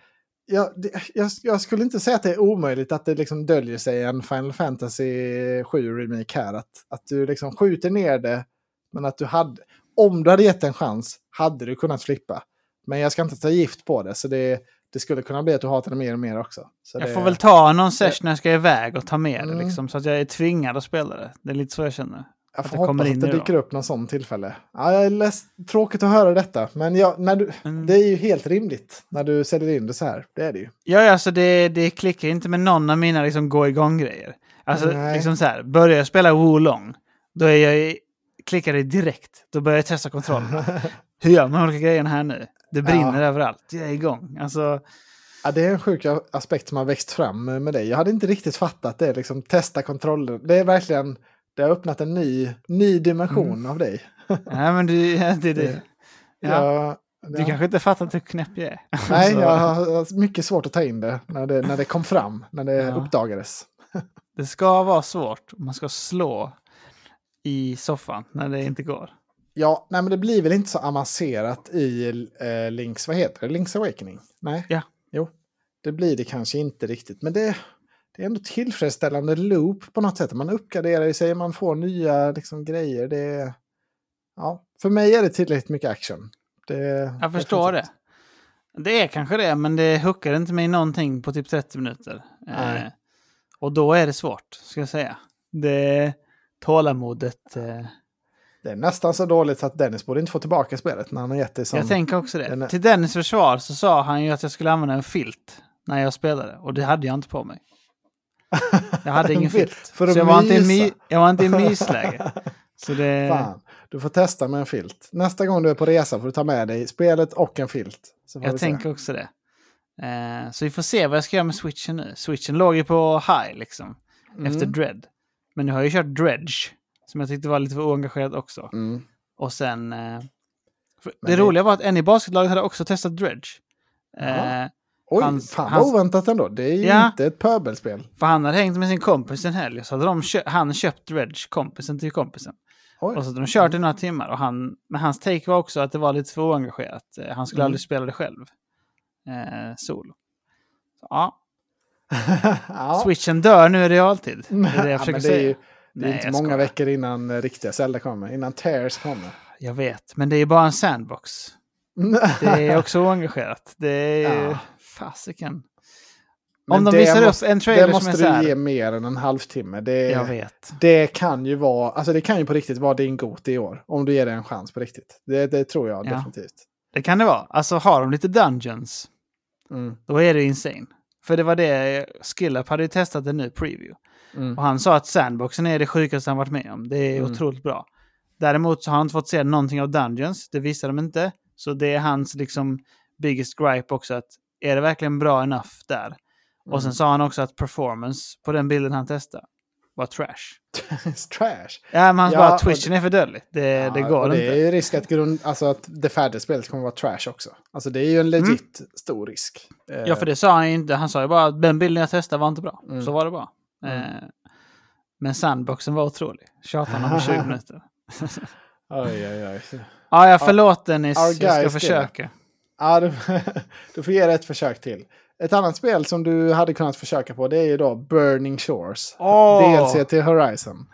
jag, det, jag, jag skulle inte säga att det är omöjligt att det liksom döljer sig en Final Fantasy 7 remake här. Att, att du liksom skjuter ner det. Men att du hade, om du hade gett en chans, hade du kunnat flippa. Men jag ska inte ta gift på det. Så det, det skulle kunna bli att du hatar det mer och mer också. Så Jag det, får väl ta någon session när jag ska iväg och ta med det. Mm. Liksom, så att jag är tvingad att spela det. Det är lite så jag känner. Jag att får det kommer hoppas att det nu då. dyker upp någon sån tillfälle. Ja, jag är less, tråkigt att höra detta, men jag, när du, Mm. det är ju helt rimligt när du säljer in det så här. Det är det ju. Ja, alltså det, det klickar inte med någon av mina liksom, gå igång-grejer. Alltså, Nej. liksom så här, börjar jag spela Wolong, då är jag i, klickar det direkt. Då börjar jag testa kontrollen. Hur gör man olika grejerna här nu? Det brinner överallt. Jag är igång. Alltså, Ja, det är en sjuk aspekt som har växt fram med dig. Jag hade inte riktigt fattat det, liksom testa kontrollen. Det är verkligen, det har öppnat en ny, ny dimension Mm. av dig. nej men du, ja, det, det. Ja, du kanske inte fattat hur knäpp jag är. Nej, Så, jag har mycket svårt att ta in det när det, när det kom fram, när det Ja. uppdagades. Det ska vara svårt. Man ska slå i soffan när det inte går. Ja, nej men det blir väl inte så avancerat i eh, Links, vad heter det, Links Awakening? Nej. Ja. Jo, det blir det kanske inte riktigt, men det, det är ändå tillfredsställande loop på något sätt. Man uppgraderar sig, man får nya liksom, grejer. Det, ja, för mig är det tillräckligt mycket action. Det, Jag förstår det. Det är kanske det, men det hookar inte mig någonting på typ 30 minuter. Nej. Eh, och då är det svårt, ska jag säga. Det tålamodet. Eh, Det är nästan så dåligt så att Dennis borde inte få tillbaka spelet när han har gett det som... jag tänker också det. den Till Dennis försvar så sa han ju att jag skulle använda en filt när jag spelade. Och det hade jag inte på mig. Jag hade ingen filt. För att så jag var, inte i my, jag var inte i mysläge. Så det... Fan, du får testa med en filt. Nästa gång du är på resa får du ta med dig spelet och en filt. Jag se. tänker också det. Eh, så vi får se vad jag ska göra med switchen nu. Switchen låg ju på high liksom. Mm. Efter Dread. Men nu har jag ju kört Dredge. Som jag tyckte var lite för oengagerat också. Mm. Och sen... Eh, det, det- roliga var att en i basketlaget hade också testat Dredge. Eh, Oj, Hans- fan vad oväntat ändå. Det är ju Ja. inte ett pöbelspel. för han hade hängt med sin kompis en helg. Så hade de kö- han köpt Dredge, kompisen till kompisen. Oj. Och så hade de kört i några timmar. Och han, men hans take var också att det var lite för oengagerat. Eh, han skulle Mm. aldrig spela det själv. Eh, solo. Så, ja, ja. Switchen dör nu i realtid. Det är det jag Ja, försöker är säga. ju det är Nej, inte många skojar. veckor innan eh, riktiga Zelda kommer. Innan Tears kommer. Jag vet, men det är bara en sandbox. Det är också oengagerat. Det är Ja. fasiken. Men Om de det visar måste, upp en trailer Det som måste är så här. du ge mer än en halvtimme. Det, Jag vet. det kan ju vara, alltså det kan ju på riktigt vara din got i år. Om du ger det en chans på riktigt. Det, det tror jag Ja. definitivt. Det kan det vara. Alltså har de lite dungeons, Mm. då är det insane. För det var det, Skillup hade ju testat en ny preview. Mm. Och han sa att sandboxen är det sjukaste han varit med om. Det är Mm. otroligt bra. Däremot så har han inte fått se någonting av Dungeons. Det visar de inte. Så det är hans liksom biggest gripe också. att Är det verkligen bra enough där? Och sen Mm. sa han också att performance på den bilden han testade var trash. Trash. Ja, men han Ja, bara twitchen är för dödlig. Det, det Ja, går och det inte. är ju risk att, grund, alltså att det färdiga spelet kommer vara trash också. Alltså det är ju en legit stor risk. Mm. Ja, för det sa han ju inte. Han sa ju bara att den bilden jag testade var inte bra. Mm. Så var det bara. Mm. Eh, men sandboxen var otrolig. Om i 20 minuter. Oj, oj, oj. Ja, jag förlåt Dennis. our Jag ska försöka. Ja, du, du får ge det ett försök till. Ett annat spel som du hade kunnat försöka på det är ju då Burning Shores. Åh! DLC till Horizon.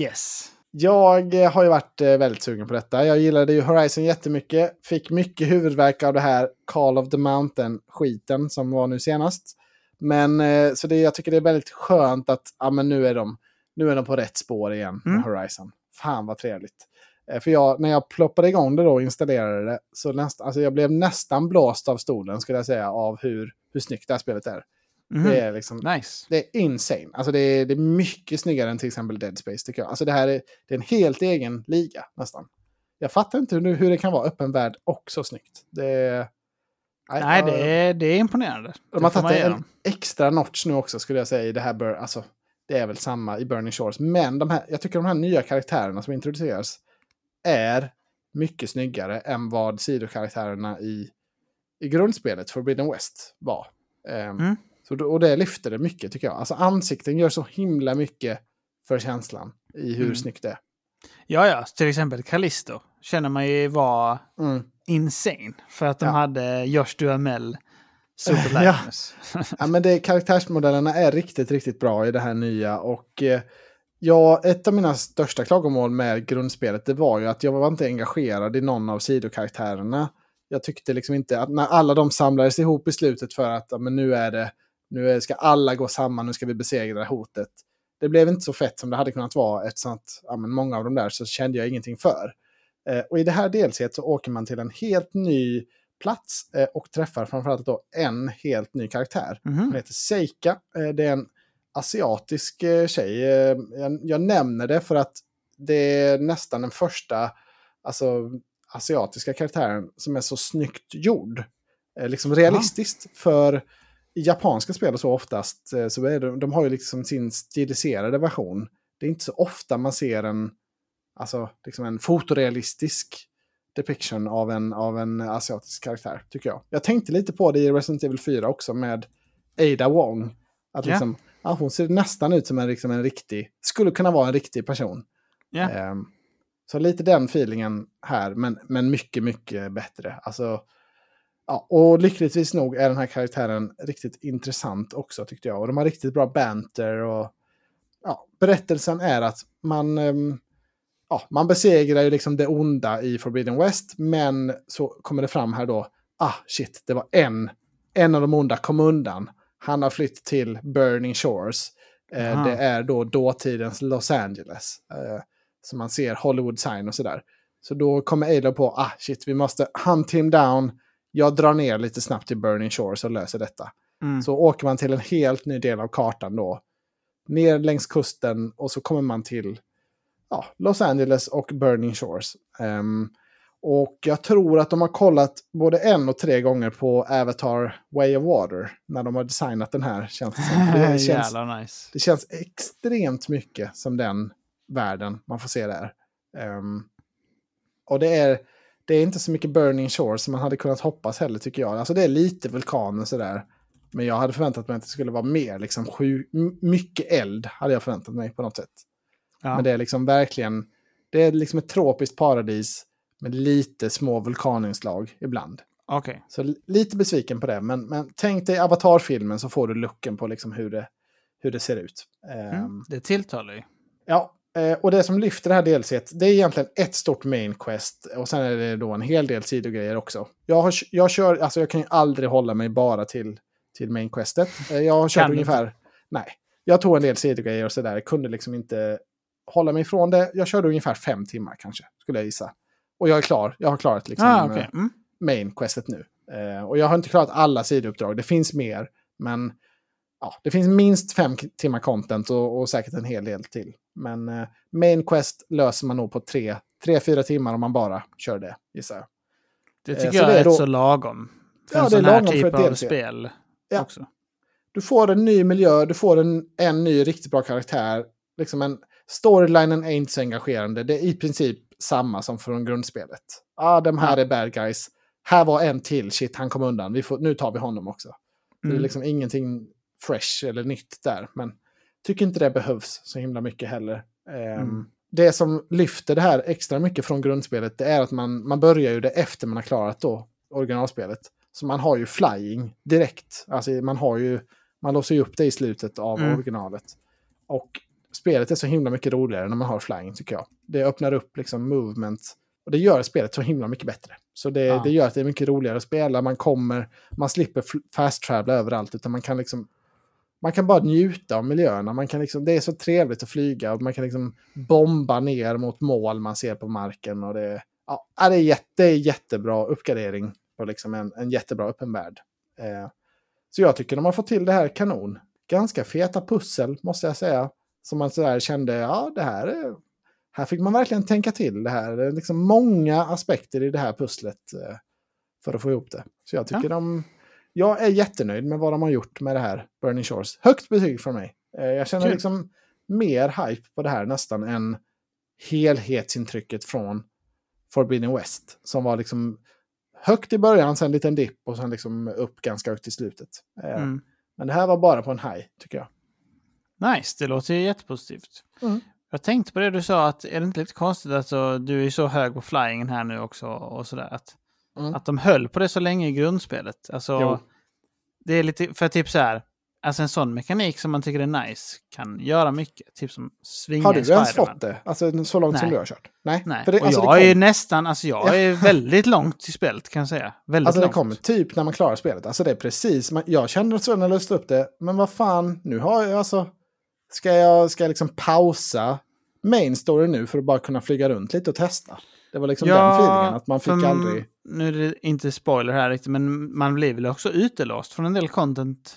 Yes. Jag eh, har ju varit eh, väldigt sugen på detta. Jag gillade ju Horizon jättemycket. Fick mycket huvudvärk av det här Call of the Mountain-skiten som var nu senast. Men eh, så det, jag tycker det är väldigt skönt att ja, men nu, är de, nu är de på rätt spår igen med Mm. Horizon. Fan vad trevligt. Eh, För jag, när jag ploppade igång det då och installerade det så näst, alltså jag blev nästan blåst av stolen skulle jag säga av hur, hur snyggt det här spelet är. Mhm. Det är liksom Nice. det är insane. Alltså det är, det är mycket snyggare än till exempel Dead Space tycker jag. Alltså det här är, det är en helt egen liga nästan. Jag fattar inte hur, hur det kan vara öppen värld och så snyggt. Det. Nej, det är, det är imponerande. De har tagit en extra notch nu också skulle jag säga i det här. Bur alltså, det är väl samma i Burning Shores. Men de här, jag tycker de här nya karaktärerna som introduceras är mycket snyggare än vad sidokaraktärerna i, i grundspelet Forbidden West var. Ehm, Mm. så, och det lyfter det mycket tycker jag. Alltså ansikten gör så himla mycket för känslan i hur Mm. snyggt det är. Ja, ja. Till exempel Callisto känner man ju var Mm. insane. För att de Ja. hade Josh Duhamel Ja. superlikeness. Ja, men det, karaktärsmodellerna är riktigt, riktigt bra i det här nya. Och eh, ja, ett av mina största klagomål med grundspelet det var ju att jag var inte engagerad i någon av sidokaraktärerna. Jag tyckte liksom inte att när alla de samlades ihop i slutet för att ja, men nu är det, nu ska alla gå samman, nu ska vi besegra hotet. Det blev inte så fett som det hade kunnat vara eftersom att ja, men många av dem där så kände jag ingenting för. Eh, och i det här delset så åker man till en helt ny plats eh, och träffar framförallt då en helt ny karaktär. Mhm. Hon heter Seika. Eh, Det är en asiatisk eh, tjej. Eh, Jag, jag nämner det för att det är nästan den första alltså, asiatiska karaktären som är så snyggt gjord. Eh, Liksom realistiskt. För i japanska spel och så oftast eh, så är det, de har ju liksom sin stiliserade version. Det är inte så ofta man ser en, alltså, liksom en fotorealistisk depiction av en, av en asiatisk karaktär, tycker jag. Jag tänkte lite på det i Resident Evil 4 också med Ada Wong. Att liksom, ja, hon ser nästan ut som en, liksom en riktig, skulle kunna vara en riktig person. Ja. Ehm, så lite den feelingen här, men, men mycket, mycket bättre. Alltså, ja, och lyckligtvis nog är den här karaktären riktigt intressant också tyckte jag. Och de har riktigt bra banter och ja, berättelsen är att man, ehm, ja, man besegrar ju liksom det onda i Forbidden West, men så kommer det fram här då ah shit, det var en, en av de onda kom undan. Han har flytt till Burning Shores. Eh, det är då dåtidens Los Angeles. Eh, så man ser Hollywood sign och sådär. Så då kommer Alo på, ah shit, vi måste hunt him down. Jag drar ner lite snabbt till Burning Shores och löser detta. Mm. Så åker man till en helt ny del av kartan då. Ner längs kusten och så kommer man till ja, Los Angeles och Burning Shores. Ehm, och jag tror att de har kollat både en och tre gånger på Avatar Way of Water. När de har designat den här känns det känns, nice. det känns extremt mycket som den världen man får se där. Ehm, och det är, det är inte så mycket Burning Shores som man hade kunnat hoppas heller tycker jag. Alltså det är lite vulkaner sådär. Men jag hade förväntat mig att det skulle vara mer, liksom sju, mycket eld hade jag förväntat mig på något sätt. Ja. Men det är liksom verkligen, det är liksom ett tropiskt paradis med lite små vulkaninslag ibland. Okej. Så li- lite besviken på det, men, men tänk dig Avatar-filmen så får du looken på liksom hur, det, hur det ser ut. Mm. Det tilltalar ju. Ja, eh, och det som lyfter det här delset, det är egentligen ett stort main quest och sen är det då en hel del sidogrejer också. Jag, har, jag kör, alltså jag kan ju aldrig hålla mig bara till, till main questet. Eh, Jag har kört Kan ungefär, nej, jag tog en del sidogrejer och sådär, kunde liksom inte hålla mig ifrån det. Jag körde ungefär fem timmar kanske, skulle jag gissa. Och jag är klar, jag har klarat liksom Ah, eh, okej. Mm. main questet nu. Eh, och jag har inte klarat alla sidouppdrag, det finns mer, men ja, det finns minst fem timmar content och, och säkert en hel del till. Men eh, main quest löser man nog på tre, tre, fyra timmar om man bara kör det, gissar jag. Det Eh, tycker så jag är rätt så lagom. För Ja, en det är sån här lagom för typ ett av spel Ja. också. Du får en ny miljö, du får en, en ny riktigt bra karaktär. Liksom en, storylinen är inte så engagerande. Det är i princip samma som från grundspelet. Ja, ah, de här är bad guys. Här var en till, shit han kom undan. Vi får, nu tar vi honom också. Det är Mm. liksom ingenting fresh eller nytt där. Men tycker inte det behövs så himla mycket heller. Ehm, Mm. Det som lyfter det här extra mycket från grundspelet det är att man, man börjar ju det efter man har klarat då originalspelet. Så man har ju flying direkt. Alltså man har ju, man låser ju upp det i slutet av Mm. originalet. Och spelet är så himla mycket roligare när man har flying tycker jag. Det öppnar upp liksom movement. Och det gör spelet så himla mycket bättre. Så det, Ja. det gör att det är mycket roligare att spela. Man kommer, man slipper fl- fast travela överallt utan man kan liksom man kan bara njuta av miljöerna. Man kan liksom, det är så trevligt att flyga och man kan liksom bomba ner mot mål man ser på marken. Och det, ja, ja, det, är jätte, det är jättebra uppgradering på liksom en, en jättebra öppen värld. Eh, så jag tycker de har fått till det här kanon. Ganska feta pussel måste jag säga. Som man sådär kände, ja det här är... Här fick man verkligen tänka till det här. Det är liksom många aspekter i det här pusslet eh, för att få ihop det. Så jag tycker de... Jag är jättenöjd med vad de har gjort med det här Burning Shores. Högt betyg från mig. Eh, jag känner liksom mer hype på det här nästan än helhetsintrycket från Forbidden West. Som var liksom högt i början, sen en liten dipp och sen liksom upp ganska högt i slutet. Eh, Mm. Men det här var bara på en high, tycker jag. Nice, det låter ju jättepositivt. Mm. Jag tänkte på det du sa, att är det inte lite konstigt att så, du är så hög på flyingen här nu också och sådär. Att, Mm. att de höll på det så länge i grundspelet. Alltså, Jo. det är lite, för typ så här, alltså en sån mekanik som man tycker är nice kan göra mycket. Typ som svinga Har du ens fått det? Alltså så långt som Nej. du har kört? Nej. Nej, det, alltså, jag det är kom, nästan, alltså jag är väldigt långt i spelet kan jag säga. Väldigt alltså det långt. kommer typ när man klarar spelet. Alltså det är precis, man, jag kände så när jag löste upp det, men vad fan, nu har jag alltså, ska jag, ska jag liksom pausa main story nu för att bara kunna flyga runt lite och testa? Det var liksom den feelingen, att man fick aldrig... Nu är det inte spoiler här riktigt, men man blir väl också utelåst från en del content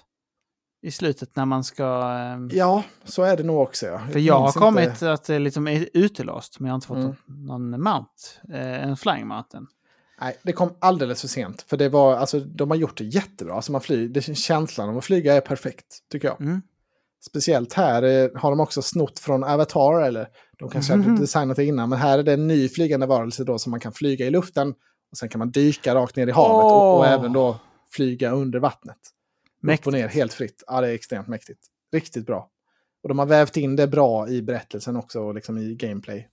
i slutet när man ska... ehm, Ja, så är det nog också. Ja. För jag har kommit inte- att det liksom är utelåst, men jag har inte fått Mm. någon mount. Eh, en flying mountain. Nej, det kom alldeles för sent. För det var, alltså, de har gjort det jättebra. Alltså man flyger, det, känslan av att flyga är perfekt, tycker jag. Mm. Speciellt här eh, har de också snott från Avatar, eller de kanske hade Mhm. designat det innan, men här är det en ny flygande varelse då som man kan flyga i luften och sen kan man dyka rakt ner i havet och, och Åh. även då flyga under vattnet. Upp Mäktigt. och ner helt fritt. Ja, det är extremt mäktigt. Riktigt bra. Och de har vävt in det bra i berättelsen också, och liksom i gameplay.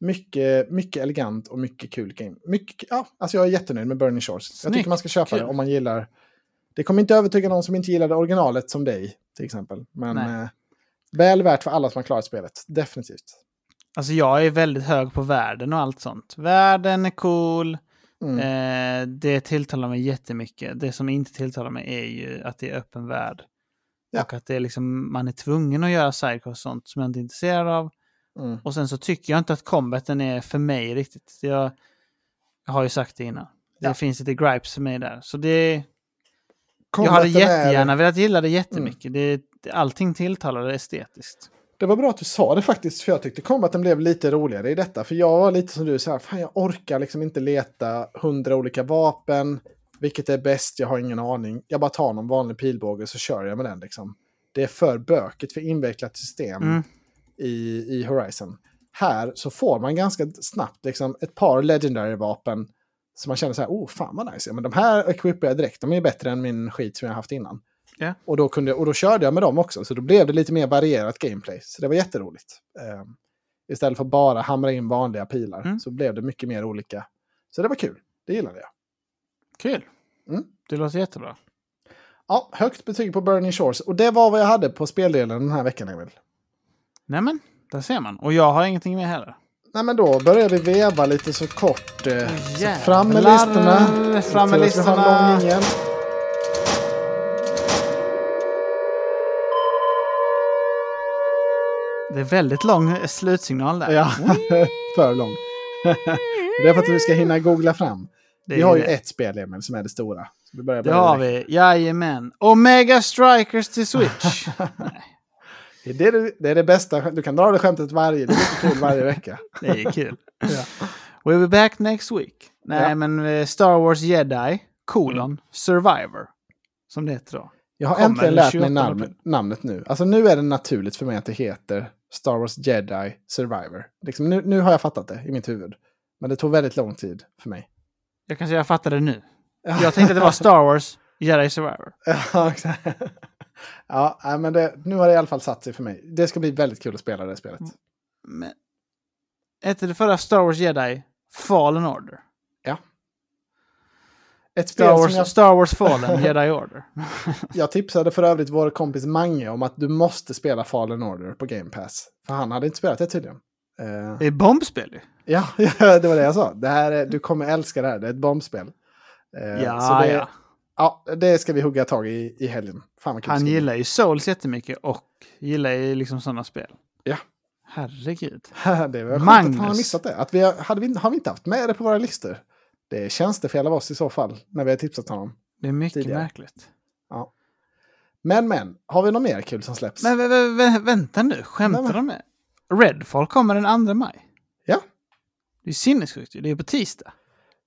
Mycket, mycket elegant och mycket kul game. Mycket, ja, alltså jag är jättenöjd med Burning Shores. Jag Snyggt. tycker man ska köpa Kul. det om man gillar... Det kommer inte övertyga någon som inte gillade originalet som dig, till exempel. Men eh, väl värt för alla som har klarat spelet. Definitivt. Alltså jag är väldigt hög på världen och allt sånt. Världen är cool. Mm. Eh, det tilltalar mig jättemycket. Det som inte tilltalar mig är ju att det är öppen värld. Ja. Och att det är liksom, man är tvungen att göra sidequests och sånt som jag inte är intresserad av. Mm. Och sen så tycker jag inte att combaten är för mig riktigt. Jag, jag har ju sagt det innan. Det Ja. finns lite gripes för mig där. Så det... jag Combaten hade är- Mm. jättegärna velat gilla det jättemycket. Det, det, allting tilltalade estetiskt. Det var bra att du sa det faktiskt, för jag tyckte combaten blev lite roligare i detta. För jag var lite som du, så här, fan jag orkar liksom inte leta hundra olika vapen. Vilket är bäst? Jag har ingen aning. Jag bara tar någon vanlig pilbåge så kör jag med den liksom. Det är för bökigt, för invecklat system Mm. i, i Horizon. Här så får man ganska snabbt liksom ett par legendary-vapen. Så man känner så här, oh fan vad nice. Ja, men de här equippar jag direkt, de är bättre än min skit som jag haft innan. Ja. Och, då kunde, och då körde jag med dem också, så då blev det lite mer varierat gameplay. Så det var jätteroligt. Eh, istället för bara hamra in vanliga pilar Mm. så blev det mycket mer olika. Så det var kul, det gillade jag. Kul. Mm. Det låter jättebra. Ja, högt betyg på Burning Shores. Och det var vad jag hade på speldelen den här veckan, Emil. Nämen, där ser man. Och jag har ingenting med heller. Nej, men då börjar vi veva lite så kort. Eh, så jävlar. fram med listorna. Fram med listorna. Det är väldigt lång slutsignal där. Ja, för lång. det är för att vi ska hinna googla fram. Vi har ju det. ett spel, Emil, som är det stora. Så vi börjar Det har vi. Jajamän. Omega Strikers till Switch. Det är det, det är det bästa. Du kan dra det skämtet varje. Det är kul varje vecka. det är kul. Ja. We'll be back next week. Nej, Ja. men eh, Star Wars Jedi, colon, Survivor. Som det heter då. Jag har äntligen lärt mig 28 namn, namnet nu. Alltså nu är det naturligt för mig att det heter Star Wars Jedi Survivor. Liksom, nu, nu har jag fattat det i mitt huvud. Men det tog väldigt lång tid för mig. Jag kan säga jag fattade det nu. Jag tänkte att det var Star Wars Jedi Survivor. Ja, exakt. ja, men det, nu har det i alla fall satt sig för mig. Det ska bli väldigt kul att spela det spelet. Men... Hette det förra Star Wars Jedi Fallen Order? Ett spel Star som Wars, jag, Star Wars Fallen Jedi Order. jag tipsade för övrigt vår kompis Mange om att du måste spela Fallen Order på Game Pass. För han hade inte spelat det tydligen. Eh, Det är bombspel ju. ja, det var det jag sa. Det här är, du kommer älska det här. Det är ett bombspel. Eh, Ja, det, ja. Ja, det ska vi hugga tag i i helgen. Fan Han gillar ju Souls jättemycket och gillar ju liksom sådana spel. Ja. Herregud. det var sjukt att Magnus. han har missat det. Att vi har, hade vi, har vi inte haft med det på våra listor? Det är tjänstefel av oss i så fall, när vi har tipsat honom. Det är mycket Tidigare. märkligt. Men, men, har vi något mer kul som släpps? Men vä vä vä vänta nu, skämtar Nej, de med? Redfall kommer den 2 maj. Ja. Det är sinnessjukt ju, det är på tisdag.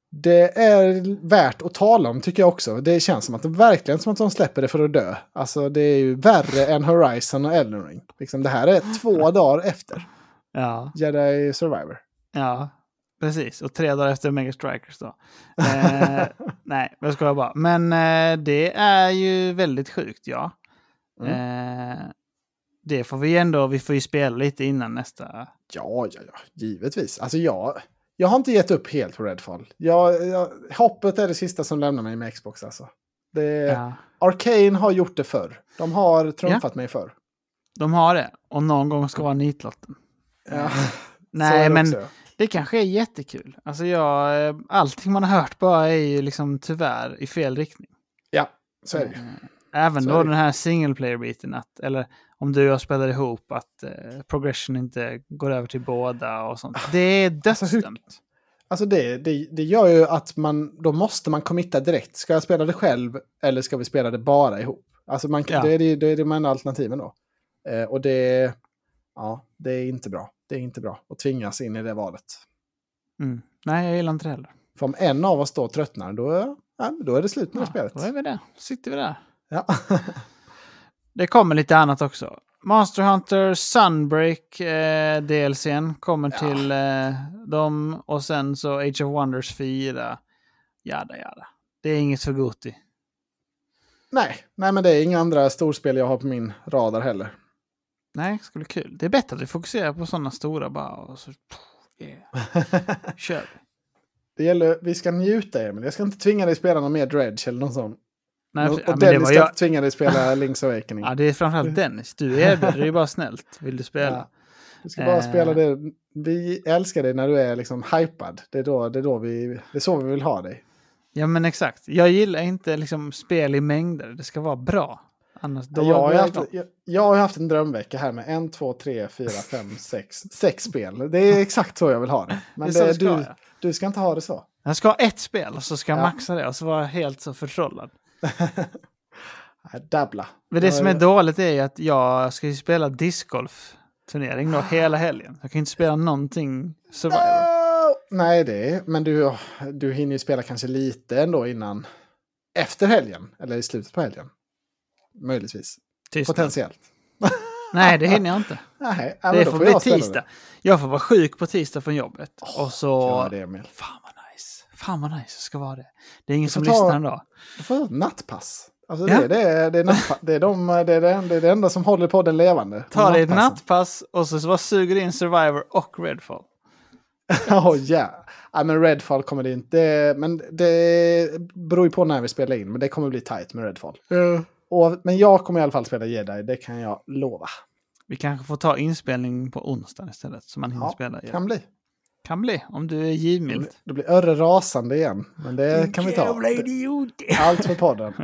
Det är värt att tala om tycker jag också. Det känns som att det verkligen som att de släpper det för att dö. Alltså det är ju värre än Horizon och Elden Ring. Liksom, det här är två dagar efter Ja, Jedi Survivor. ja, precis. Och tre dagar efter Mega Strikers då. Eh, nej, jag skojar bara. Men eh, det är ju väldigt sjukt, ja. Mm. Eh, det får vi ändå, vi får ju spela lite innan nästa. Ja, ja, ja, givetvis. Alltså jag, jag har inte gett upp helt på Redfall. Jag, jag, hoppet är det sista som lämnar mig med Xbox alltså. Det, Ja. Arcane har gjort det förr. De har trumfat mig förr. De har det. Och någon gång ska vara nitlotten. Ja, så Nej, men också. Det kanske är jättekul. Alltså jag, eh, allting man har hört bara är ju liksom tyvärr i fel riktning. Ja, så är det. Eh, Även Så då den här single player-biten, att, eller om du och jag spelar ihop, att eh, progression inte går över till båda och sånt. Det är Alltså, dödsdömt. Alltså det, det, det gör ju att man, då måste man committa direkt. Ska jag spela det själv eller ska vi spela det bara ihop? Alltså man, Ja. det, är, det, det är de enda alternativen då. Eh, och det, ja, det är inte bra. Det är inte bra att tvingas in i det valet. Mm. Nej, jag gillar inte det heller. För om en av oss då tröttnar, då, ja, då är det slut med det Ja, spelet. då är vi där. sitter vi där. Ja. Det kommer lite annat också. Monster Hunter Sunbreak eh, DLCn kommer Ja. till eh, dem och sen så Age of Wonders 4. Jada jada. Det är inget för Goti. nej, nej, men det är inga andra storspel jag har på min radar heller. Nej, det skulle bli kul. Det är bättre att vi fokuserar på sådana stora bara och så yeah. kör vi. Det gäller, vi ska njuta Emil. Jag ska inte tvinga dig spela någon mer Dredge eller någon sån. Nej, och ja, det Dennis ska jag, inte tvinga dig spela Link's Awakening. ja, det är framförallt Dennis. Du erbjuder dig bara snällt. Vill du spela? Ja. Du ska bara Eh. spela det. Vi älskar dig när du är liksom hypad. Det är, då, det, är då vi, det är så vi vill ha dig. Ja men exakt. Jag gillar inte liksom spel i mängder. Det ska vara bra. Annars då jag, har haft, jag, jag har haft en drömvecka här med en, två, tre, fyra, fem, sex, sex spel. Det är exakt så jag vill ha det. Men Det det, ska du, du ska inte ha det så. Jag ska ha ett spel och så ska jag Ja. maxa det och så vara helt så förtrollad. Dabbla. Men det som är dåligt är ju att jag ska ju spela discgolf-turnering då hela helgen. Jag kan inte spela någonting Survivor. No! Nej, det är, men du, du hinner ju spela kanske lite ändå innan. Efter helgen, eller i slutet på helgen. Möjligtvis. Tystnad. Potentiellt. Nej, det hinner jag inte. Nej, Det då får jag bli tisdag. Jag får vara sjuk på tisdag från jobbet. och så... Det, Emil. Fan vad nice. Fan vad nice det ska vara det. Det är ingen får som ta- lyssnar ändå. Du får ha ett nattpass. Alltså Ja. det, det, är, det, är nattpa- det, är de, det, är det, det är det enda som håller podden levande. Ta dig ett nattpass och så bara suger in Survivor och Redfall. Ja, ja. ja. men Redfall kommer det inte... Men det beror ju på när vi spelar in. Men det kommer bli tight med Redfall. Och, men jag kommer i alla fall spela Jedi, det kan jag lova. Vi kanske får ta inspelning på onsdag istället. Så man hinner Ja, spela igen. kan bli. Kan bli, om du är givmild. Då blir Örre rasande igen. Men det kan vi ta. Idiot! Allt för podden.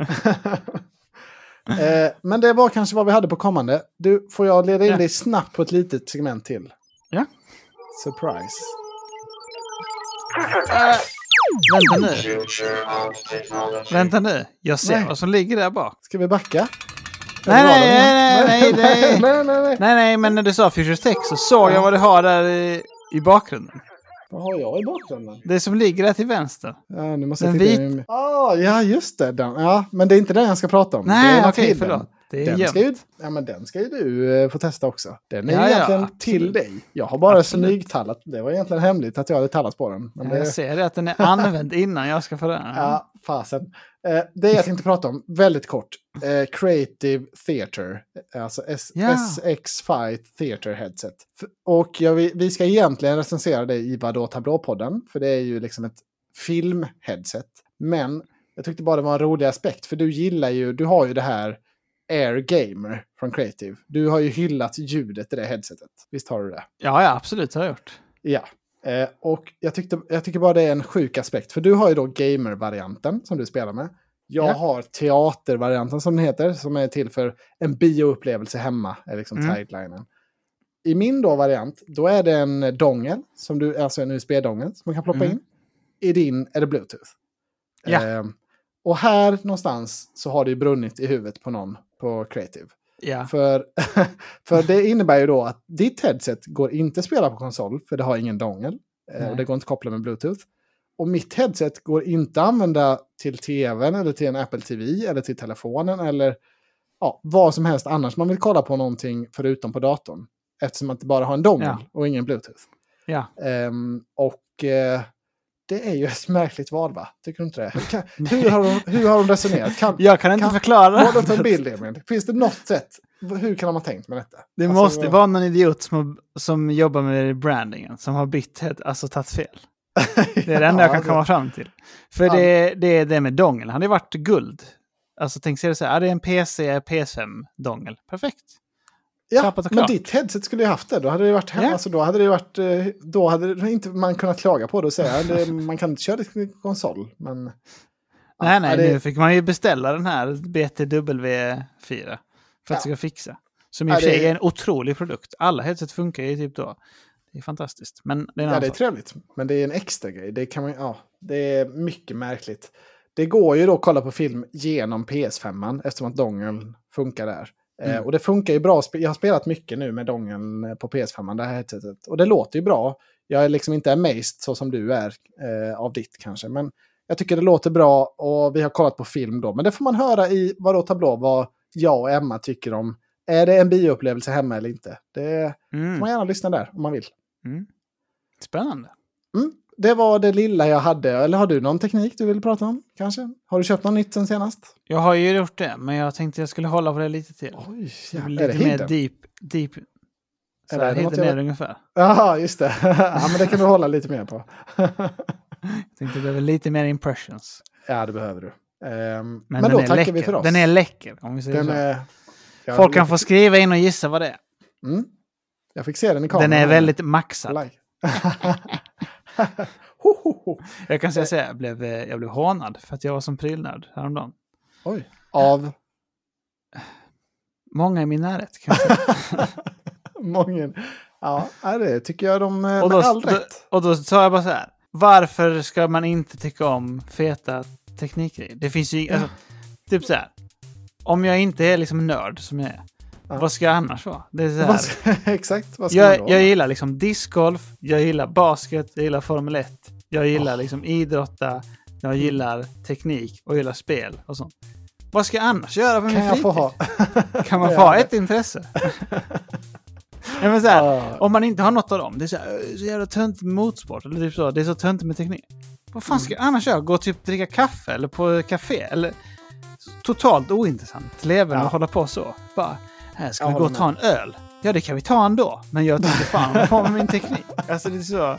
eh, men det var kanske vad vi hade på kommande. Du, får jag leda in Ja. dig snabbt på ett litet segment till? Ja. Surprise. Vänta nu, vänta nu. Jag ser Nej. vad som ligger där bak. Ska vi backa? Nej, nej, nej, nej, nej. nej, nej, nej. Nej, nej, men när du sa Future Tech så såg jag vad du har där i, i bakgrunden. Vad har jag i bakgrunden? Det som ligger där till vänster. Ja, nu måste Den jag titta vit- in. Ah, ja, just det. Den. Ja, men det är inte den jag ska prata om. Nej, okej, hidden. förlåt. Det är Den ska, ju, ja, men den ska ju du eh, få testa också. Den är Ja, ja, egentligen absolut. till dig. Jag har bara Absolut. smygtallat. Det var egentligen hemligt att jag hade tallat på den. Men Ja, Jag det, ser det att den är använd innan jag ska få den. ja, fasen. Eh, det jag tänkte prata om, väldigt kort. Eh, Creative Theatre. Alltså S- Ja. SX5 Theatre Headset. Och jag, vi, vi ska egentligen recensera det i Vadå Tablåpodden. För det är ju liksom ett filmheadset. Men jag tyckte bara det var en rolig aspekt. För du gillar ju, du har ju det här Air Gamer från Creative. Du har ju hyllat ljudet i det headsetet. Visst har du det? Ja, ja, absolut har jag gjort. Ja. Eh, och jag, tyckte, jag tycker bara det är en sjuk aspekt. För du har ju då gamer-varianten som du spelar med. Jag Ja. har teater-varianten som den heter. Som är till för en bioupplevelse hemma. Är liksom Mm. taglinen. I min då variant, då är det en dongel. Som du, alltså en USB-dongel som man kan ploppa Mm. in. I din är det Bluetooth. Ja. Eh, och här någonstans så har det ju brunnit i huvudet på någon på Creative. Ja. För, för det innebär ju då att ditt headset går inte att spela på konsol, för det har ingen dongel. eh. Och det går inte att koppla med Bluetooth. Och mitt headset går inte att använda till tvn eller till en Apple TV eller till telefonen eller ja, vad som helst annars man vill kolla på någonting förutom på datorn. Eftersom att det bara har en dongel Ja. och ingen Bluetooth. ja. Ehm, och eh, det är ju ett märkligt val va? Tycker du inte det? Hur, kan, hur, har, de, hur har de resonerat? Kan, Jag kan inte Kan- förklara. Upp en bild, Emil. Finns det något sätt? Hur kan de ha tänkt med detta? Det Alltså, måste vara någon idiot som, som jobbar med brandingen, som har bytt, alltså tagit fel. Det är det enda jag kan komma fram till. För Ja. det, det är det med dongel. Han har ju varit guld. Alltså tänk sig det så här, ja, det är en PC PS5-dongel. Perfekt. Ja, men ditt headset skulle ju haft det. Då hade det varit hemma. Ja. Alltså, då hade det varit... eh, Då hade det inte man kunnat klaga på det och säga det, man kan inte köra till konsol. Men... Ja, nej, nej, ja, det- nu fick man ju beställa den här BTW4 för att Ja. ska fixa. Som i och för sig är en otrolig produkt. Alla headset funkar ju typ då. Det är fantastiskt. Men det är Ja, det är trevligt. Men det är en extra grej. Det, kan man, ja, det är mycket märkligt. Det går ju då att kolla på film genom PS5 eftersom att dongeln funkar där. Eh, Mm. och det funkar ju bra. Jag har spelat mycket nu med dongeln på PS5, det här headsetet. Och det låter ju bra. Jag är liksom inte amazed så som du är eh, av ditt kanske. Men jag tycker det låter bra och vi har kollat på film då. Men det får man höra i Vadå Tablå vad jag och Emma tycker om. Är det en bioupplevelse hemma eller inte? Det får Mm. man gärna lyssna där om man vill. Mm. Spännande. Mm, det var det lilla jag hade. Eller har du någon teknik du vill prata om? Kanske? Har du köpt något nytt sen senast? Jag har ju gjort det, men jag tänkte jag skulle hålla på det lite till. Oj, Det ja, blir är det lite mer hidden? deep, deep. Så är här, det något hidden jag- är det ungefär. Ja, just det. ja, men det kan du hålla lite mer på. Jag tänkte det behöver lite mer impressions. ja, det behöver du. Ehm, men Men, då tackar läcker. vi för oss. Den är läcker, om vi säger Den så. är... Folk kan läcker. få skriva in och gissa vad det är. Mm. Jag fick se den i kameran. Den är väldigt maxad. Like. ho, ho, ho. Jag kan säga så här, jag blev, eh, jag blev hånad för att jag var som prylnörd häromdagen. Oj. Av Många i min närhet kan jag säga. många. Ja, det tycker jag de eh, Och med då, all rätt. och då sa jag bara så här. Varför ska man inte tycka om feta teknikgrejer? Det finns ju... Alltså, typ så här. Om jag inte är liksom nörd som jag är. Ja. Vad ska jag annars vara? Det är så här, ska, exakt, vad ska man jag, då? jag gillar liksom discgolf, jag gillar basket, jag gillar Formel 1. Jag gillar Åh. liksom idrotta, jag gillar teknik och jag gillar spel och sånt. Vad ska jag annars göra kan min fritid? ha? Kan man få ha ett intresse? Nej, här, Ja. om man inte har något av dem, det är så, här, så jävla töntigt med motorsport, eller typ så, det är så töntigt med teknik. Vad fan ska jag annars göra? Gå och typ dricka kaffe eller på café? Eller totalt ointressant leverne Ja. och hålla på så. Bara, här ska Jag vi gå och ta en öl? Ja, det kan vi ta ändå. Men jag tänkte fan, vad får med min teknik? Alltså det är så.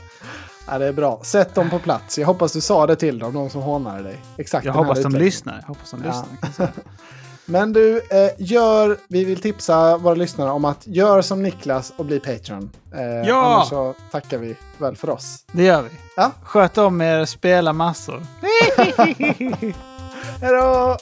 Ja, det är bra. Sätt dem på plats. Jag hoppas du sa det till dem, de som hånade dig. Exakt Jag hoppas de lyssnar. Jag hoppas de lyssnar. Men du, eh, gör, vi vill tipsa våra lyssnare om att gör som Niklas och bli Patreon. Eh, Ja! Annars så tackar vi väl för oss. Det gör vi. Ja. Sköt om er, spela massor. Hej då!